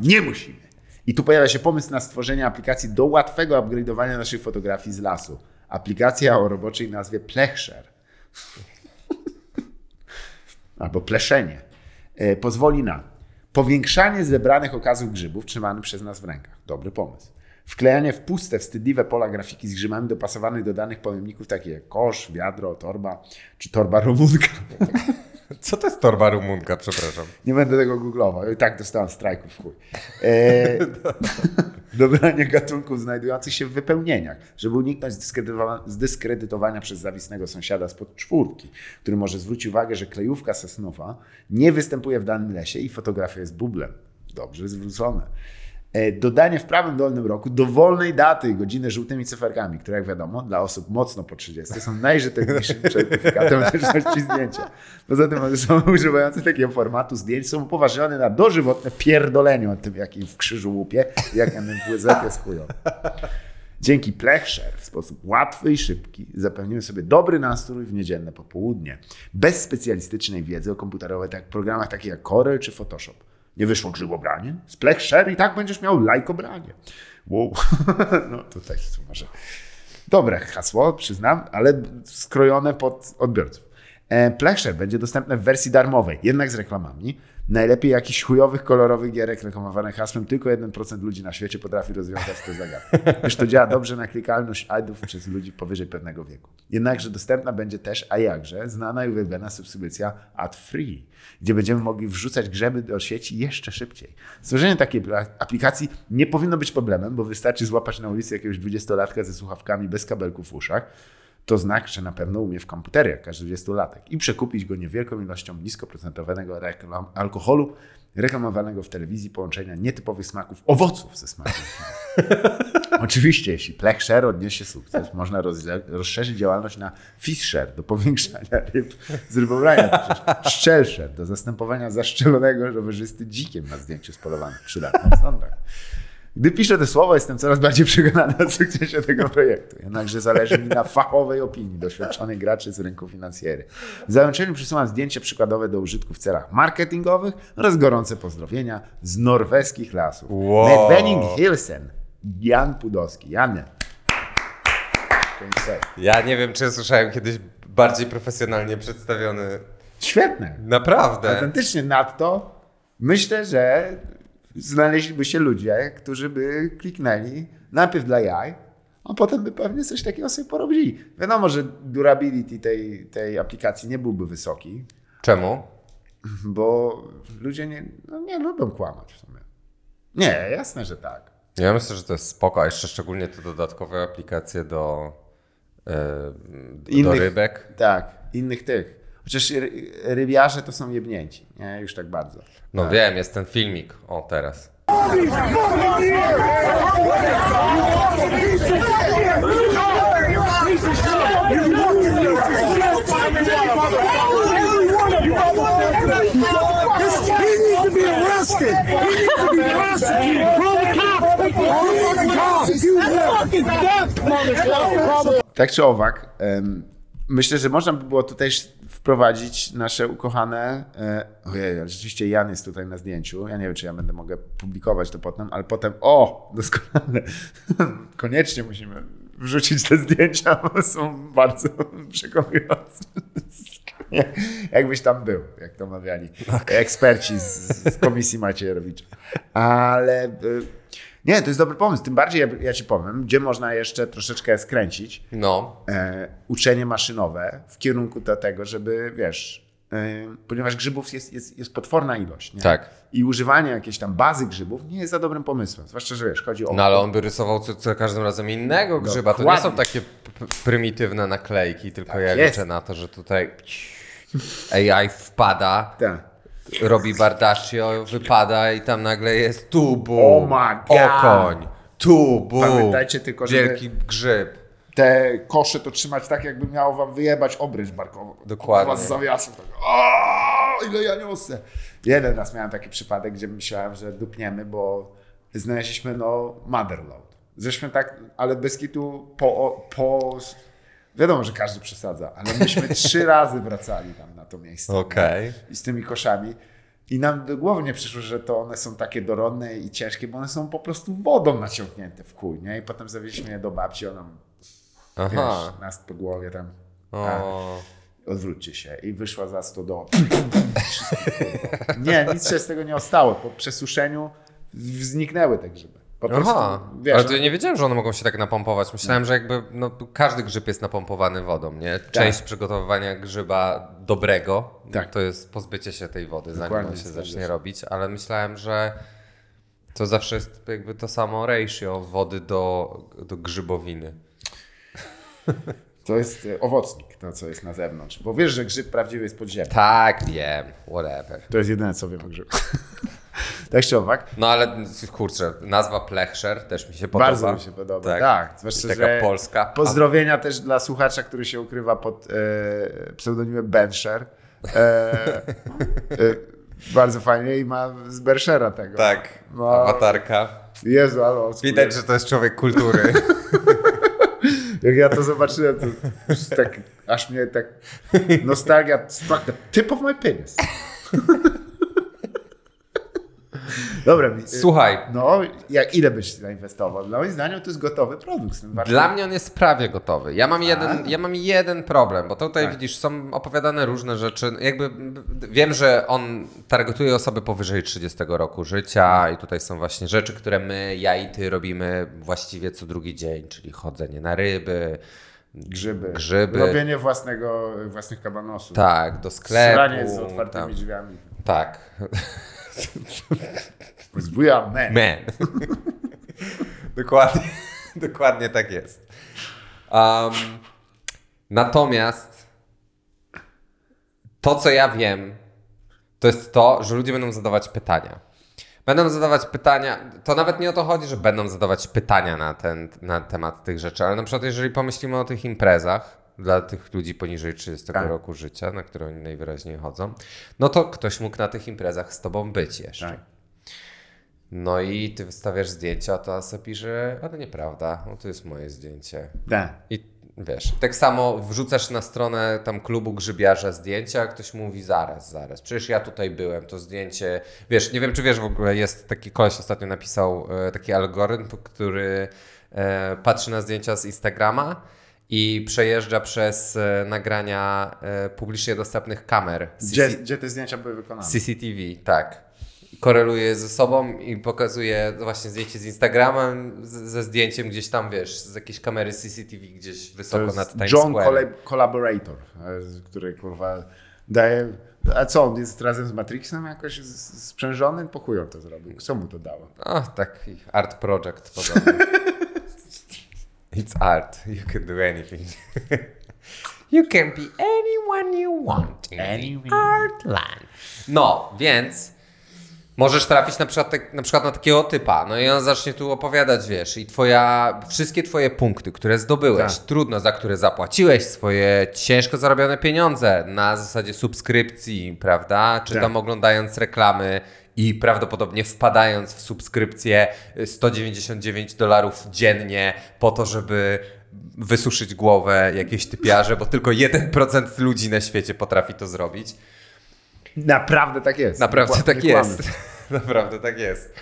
nie musimy. I tu pojawia się pomysł na stworzenie aplikacji do łatwego upgrade'owania naszych fotografii z lasu. Aplikacja o roboczej nazwie Plechshare. (laughs) Albo pleszenie. E, pozwoli na powiększanie zebranych okazów grzybów trzymanych przez nas w rękach. Dobry pomysł. Wklejanie w puste, wstydliwe pola grafiki z grzybami dopasowanych do danych pojemników takich jak kosz, wiadro, torba czy torba romunka. (laughs) (laughs) Co to jest torba rumunka, przepraszam? Nie będę tego googlował. I tak dostałem strajków chuj. E, (laughs) dobranie gatunków znajdujących się w wypełnieniach, żeby uniknąć zdyskredytowa- zdyskredytowania przez zawisnego sąsiada spod czwórki, który może zwrócić uwagę, że klejówka sosnowa nie występuje w danym lesie i fotografia jest bublem. Dobrze zwrócone. E, Dodanie w prawym dolnym roku dowolnej daty i godziny żółtymi cyferkami, które jak wiadomo dla osób mocno po 30 są najrzetelniejszym (laughs) certyfikatem autentyczności zdjęcia. Poza tym osoby używające takiego formatu zdjęć są upoważnione na dożywotne pierdolenie o tym, jak im w krzyżu łupie jak NWZ jest chujowy. Dzięki Plechshare w sposób łatwy i szybki zapewnimy sobie dobry nastrój w niedzielne popołudnie. Bez specjalistycznej wiedzy o komputerowej tak programach takich jak Corel czy Photoshop. Nie wyszło grzybobranie? Z Plechshare i tak będziesz miał lajkobranie. Wow. (laughs) No to może dobre hasło, przyznam, ale skrojone pod odbiorców. E, Plechshare będzie dostępne w wersji darmowej, jednak z reklamami. Najlepiej jakichś chujowych, kolorowych gierek reklamowanych hasłem tylko 1% ludzi na świecie potrafi rozwiązać tę zagadkę. Już to działa dobrze na klikalność adów przez ludzi powyżej pewnego wieku. Jednakże dostępna będzie też, a jakże, znana i uwielbiona subskrypcja ad-free, gdzie będziemy mogli wrzucać grzeby do sieci jeszcze szybciej. Stworzenie takiej aplikacji nie powinno być problemem, bo wystarczy złapać na ulicy jakiegoś 20-latka ze słuchawkami bez kabelków w uszach, to znak, że na pewno umie w komputery, jak każdy 20-latek, i przekupić go niewielką ilością niskoprocentowanego reklam, alkoholu reklamowanego w telewizji połączenia nietypowych smaków owoców ze smakiem. (laughs) Oczywiście, jeśli Plechshare odniesie sukces, można rozszerzyć działalność na Fishshare do powiększania ryb z rybobrania, Shellshare do zastępowania zaszczelonego rowerzysty dzikiem na zdjęciu z polowanych w przydatnych sądach. Gdy piszę te słowa, jestem coraz bardziej przekonany (laughs) o sukcesie tego projektu. Jednakże zależy mi na fachowej opinii doświadczonych graczy z rynku finansjery. W załączeniu przysyłam zdjęcia przykładowe do użytku w celach marketingowych oraz gorące pozdrowienia z norweskich lasów. Wow. Medvening Hilsen. Jan Pudowski. Janie. Ja nie wiem, czy słyszałem kiedyś bardziej profesjonalnie przedstawiony. Świetne. Naprawdę. Autentycznie nadto myślę, że znaleźliby się ludzie, którzy by kliknęli najpierw dla jaj, a potem by pewnie coś takiego sobie porobili. Wiadomo, że durability tej, tej aplikacji nie byłby wysoki, Czemu? bo ludzie nie, no nie lubią kłamać w sumie. Nie, jasne, że tak. Ja myślę, że to jest spoko, a jeszcze szczególnie te dodatkowe aplikacje do, yy, do Innych- rybek. Tak, innych tych. Chociaż ry- rybiarze to są jebnięci, nie? Już tak bardzo. No wiem, jest ten filmik. O, teraz. Tak czy owak, myślę, że można by było tutaj wprowadzić nasze ukochane. E, ojej, rzeczywiście Jan jest tutaj na zdjęciu. Ja nie wiem, czy ja będę mogę publikować to potem, ale potem, o, doskonale. (laughs) Koniecznie musimy wrzucić te zdjęcia, bo są bardzo (laughs) przekonujące. (laughs) Jakbyś tam był, jak to mawiali eksperci z, z komisji Macierewicza. Ale y, nie, to jest dobry pomysł. Tym bardziej, ja, ja ci powiem, gdzie można jeszcze troszeczkę skręcić No, e, uczenie maszynowe w kierunku do tego, żeby wiesz, e, ponieważ grzybów jest, jest, jest potworna ilość. Nie? Tak. I używanie jakiejś tam bazy grzybów nie jest za dobrym pomysłem. Zwłaszcza, że wiesz, chodzi o. no ale on by rysował co, co każdym razem innego grzyba. To nie są Dokładnie. takie prymitywne naklejki, tylko Tak ja jest. liczę na to, że tutaj AI wpada, Tak. Robi bardaccio, wypada i tam nagle jest tu bu, Oh my God. okoń, tu bu, Pamiętajcie tylko, żeby- wielki grzyb. Te kosze to trzymać tak, jakby miało wam wyjebać obręcz barkową. Dokładnie. Was z zawiasów. Tak. O, ile ja niosę. Jeden raz miałem taki przypadek, gdzie myślałem, że dupniemy, bo znaleźliśmy no motherload. Zresztą tak, ale bez kitu po, po... Wiadomo, że każdy przesadza, ale myśmy trzy (laughs) razy wracali tam to miejsce. Okej. I z tymi koszami. I nam do głowy nie przyszło, że to one są takie dorodne i ciężkie, bo one są po prostu wodą naciągnięte w chuj, nie? I potem zawieźliśmy je do babci, ona Aha. wiesz, nas po głowie tam, a, O. odwróćcie się. I wyszła za stodołą. (laughs) nie, nic się z tego nie ostało. Po przesuszeniu zniknęły te grzyby. Po prostu, Aha, wiesz, ale to ja nie wiedziałem, że one mogą się tak napompować. Myślałem, że jakby no, każdy grzyb jest napompowany wodą, nie? Część przygotowywania grzyba dobrego Tak. to jest pozbycie się tej wody, zanim Dokładnie, on się zacznie się. robić, ale myślałem, że to zawsze jest jakby to samo ratio wody do, do grzybowiny. to jest e, owocnik, to co jest na zewnątrz. Bo wiesz, że grzyb prawdziwy jest pod ziemią. Tak, wiem, whatever. To jest jedyne, co wiem o grzybach. (laughs) (laughs) tak czy owak. No ale kurczę, nazwa Plechszer też mi się podoba. Bardzo mi się podoba. Tak, Tak, zwłaszcza, taka polska. Pozdrowienia też dla słuchacza, który się ukrywa pod e, pseudonimem Bensher. E, e, bardzo fajnie i ma z Bershera tego. Tak, No. awatarka. Jezu, ale Widać, że to jest człowiek kultury. (laughs) Jak ja to zobaczyłem, to tak, aż mnie tak nostalgia struck the tip of my penis. (laughs) Dobra, mi- Słuchaj, no, jak ile byś zainwestował? Dla moim zdaniem to jest gotowy produkt. Dla mnie on jest prawie gotowy. Ja mam jeden, ja mam jeden problem, bo tutaj Tak. widzisz, są opowiadane różne rzeczy. Jakby wiem, że on targetuje osoby powyżej 30 roku życia i tutaj są właśnie rzeczy, które my, ja i ty robimy właściwie co drugi dzień, czyli chodzenie na ryby, Grzyby. grzyby. Robienie własnego, własnych kabanosów. tak, do sklepu. Sranie z otwartymi tam, drzwiami. tak. Zbuja me. Man. (laughs) dokładnie, dokładnie tak jest. Um, natomiast to, co ja wiem, to jest to, że ludzie będą zadawać pytania. Będą zadawać pytania, to nawet nie o to chodzi, że będą zadawać pytania na, ten, na temat tych rzeczy, ale na przykład jeżeli pomyślimy o tych imprezach dla tych ludzi poniżej 30 Tak. roku życia, na które oni najwyraźniej chodzą, no to ktoś mógł na tych imprezach z tobą być jeszcze. Tak. No i ty wystawiasz zdjęcia, to sobie pisze, a to nieprawda, no to jest moje zdjęcie. Tak. I wiesz, tak samo wrzucasz na stronę tam klubu grzybiarza zdjęcia, a ktoś mówi zaraz, zaraz, przecież ja tutaj byłem, to zdjęcie, wiesz, nie wiem czy wiesz w ogóle, jest taki koleś ostatnio napisał e, taki algorytm, który e, patrzy na zdjęcia z Instagrama i przejeżdża przez e, nagrania e, publicznie dostępnych kamer Gdzie, gdzie te zdjęcia były wykonane? CCTV, tak. koreluje ze sobą i pokazuje właśnie zdjęcie z Instagramem z, ze zdjęciem gdzieś tam, wiesz, z jakiejś kamery CCTV gdzieś To wysoko jest nad Times John Square. Colla- Collaborator, e, który kurwa daje... A co, on jest razem z Matrixem jakoś sprzężony? Po chuj on to zrobił. Co mu to dało? O, taki art project podobny. (laughs) It's art. You can do anything. (laughs) you can be anyone you want in Anyone. the art land. No, więc możesz trafić na przykład, tak- na przykład na takiego typa, no i on zacznie tu opowiadać, wiesz, i twoja, wszystkie twoje punkty, które zdobyłeś, Tak. trudno, za które zapłaciłeś, swoje ciężko zarobione pieniądze na zasadzie subskrypcji, prawda, czy Tak. tam oglądając reklamy i prawdopodobnie wpadając w subskrypcję y, 199 dolarów dziennie po to, żeby wysuszyć głowę jakieś typiarze, bo tylko 1% ludzi na świecie potrafi to zrobić. Naprawdę tak jest. Naprawdę kła- tak jest. (laughs) Naprawdę tak jest.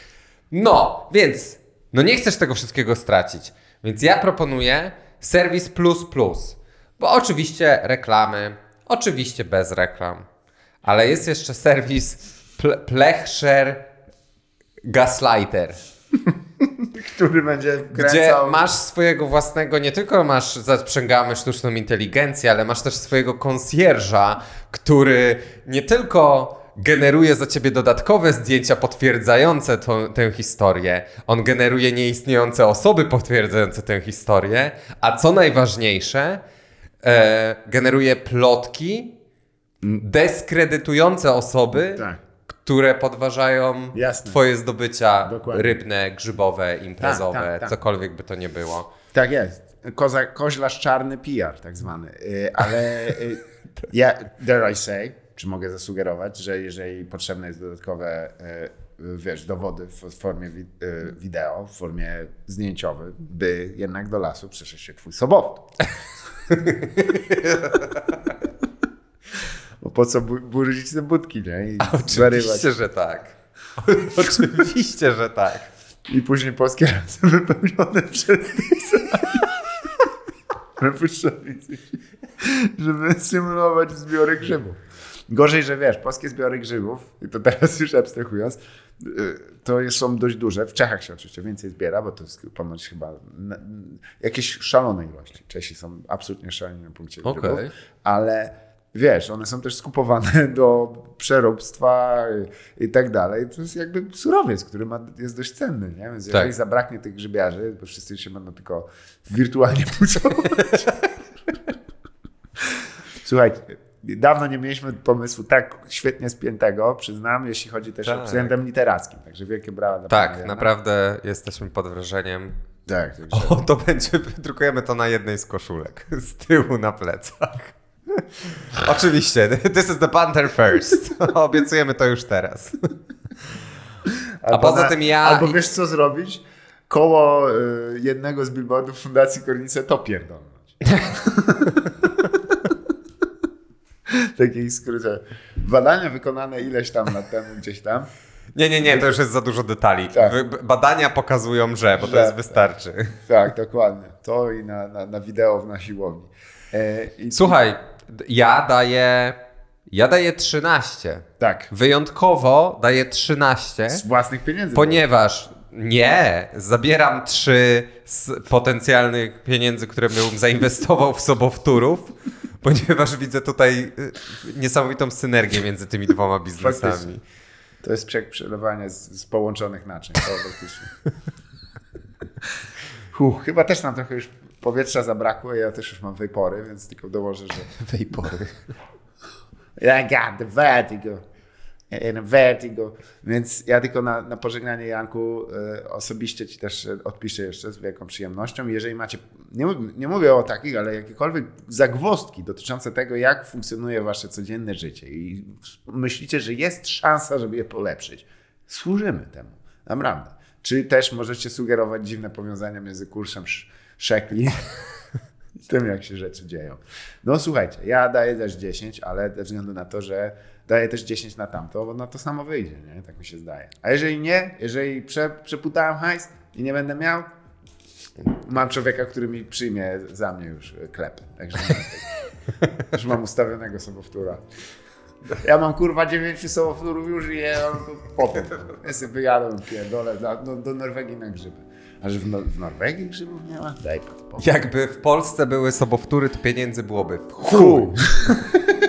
No, więc no nie chcesz tego wszystkiego stracić. Więc ja proponuję serwis plus plus. Bo oczywiście reklamy, oczywiście bez reklam. Ale jest jeszcze serwis ple Plechshare Gaslighter. (laughs) Który będzie Gdzie masz swojego własnego, nie tylko masz, zaprzęgamy sztuczną inteligencję, ale masz też swojego konsjerża, który nie tylko generuje za ciebie dodatkowe zdjęcia potwierdzające tą, tę historię, on generuje nieistniejące osoby potwierdzające tę historię, a co najważniejsze, e, generuje plotki dyskredytujące osoby, Tak. Które podważają Jasne. twoje zdobycia Dokładnie. rybne, grzybowe, imprezowe, Tak, tak, tak. cokolwiek by to nie było. Tak jest. Koza, koźlarz czarny PR tak zwany. Y, Ale y, (laughs) ja, dare I say, czy mogę zasugerować, że jeżeli potrzebne jest dodatkowe y, wiesz, dowody w formie wi- wideo, w formie zdjęciowej, by jednak do lasu przyszedł się twój sobowtór. (laughs) Bo po co bu- burzyć te budki, nie? I zarywać. Oczywiście, że tak. (laughs) Oczywiście, że tak. I później polskie rasy (laughs) wypełnione przez wypuszczali, żeby symulować zbiory grzybów. Gorzej, że wiesz, polskie zbiory grzybów, i to teraz już abstrahując, y, to są dość duże. W Czechach się oczywiście więcej zbiera, bo to jest ponoć chyba jakieś szalone ilości. Czesi są absolutnie szaleni na punkcie grzybów, Okej. ale wiesz, one są też skupowane (laughs) do przeróbstwa i, tak dalej. To jest jakby surowiec, który ma, jest dość cenny, nie? Więc jeżeli Tak. zabraknie tych grzybiarzy, bo wszyscy się będą tylko wirtualnie (laughs) pucować. Słuchajcie, dawno nie mieliśmy pomysłu tak świetnie spiętego, przyznam, jeśli chodzi też o Tak. względem literackim. Także wielkie brawa dla pana Tak, Jana. naprawdę jesteśmy pod wrażeniem. Tak, także O, to będzie, drukujemy to na jednej z koszulek. Z tyłu na plecach. (laughs) Oczywiście, this is the banter first. (laughs) Obiecujemy to już teraz. Albo poza tym ja- Albo wiesz co zrobić? Koło y, jednego z billboardów Fundacji Kornice to pierdolnąć. (laughs) Takiej skrócie. Badania wykonane ileś tam lat temu gdzieś tam. Nie, nie, nie, to już jest za dużo detali. Tak. Badania pokazują, że, bo to Że. jest wystarczy. Tak, dokładnie. To i na, na, na wideo na siłowni. E, Słuchaj, ja daję. Ja daję 13. Tak. Wyjątkowo daję 13, Z własnych pieniędzy. ponieważ nie, zabieram 3 z potencjalnych pieniędzy, które bym zainwestował w sobowtórów, (laughs) ponieważ widzę tutaj y, niesamowitą synergię między tymi dwoma biznesami. Faktycznie. To jest prze- przelewanie z, z połączonych naczyń. To faktycznie. (laughs) Huh, chyba też nam trochę już powietrza zabrakło. Ja też już mam wejpory, więc tylko dołożę, że (laughs) Wejpory. I got the vertigo. And vertigo. Więc ja tylko na, na pożegnanie Janku e, osobiście Ci też odpiszę jeszcze z wielką przyjemnością. Jeżeli macie, nie, nie mówię o takich, ale jakiekolwiek zagwozdki dotyczące tego, jak funkcjonuje Wasze codzienne życie i myślicie, że jest szansa, żeby je polepszyć, służymy temu. Naprawdę. Czy też możecie sugerować dziwne powiązania między kursem sz- szekli (laughs) tym, jak się rzeczy dzieją. No słuchajcie, ja daję też 10, ale ze względu na to, że daję też 10 na tamto, bo na to samo wyjdzie, nie? Tak mi się zdaje. A jeżeli nie, jeżeli prze, przeputałem hajs i nie będę miał, mam człowieka, który mi przyjmie za mnie już klepy. Także (laughs) już mam ustawionego sobowtóra. Ja mam kurwa dziewięciu sobowtórów już i je no, potem. Ja sobie wyjadę, pierdolę, do, do, do Norwegii na grzyby. A że w, Nor- w Norwegii grzybów miała? Daj spokój. Jakby w Polsce były sobowtóry, to pieniędzy byłoby w. Chuj. (laughs)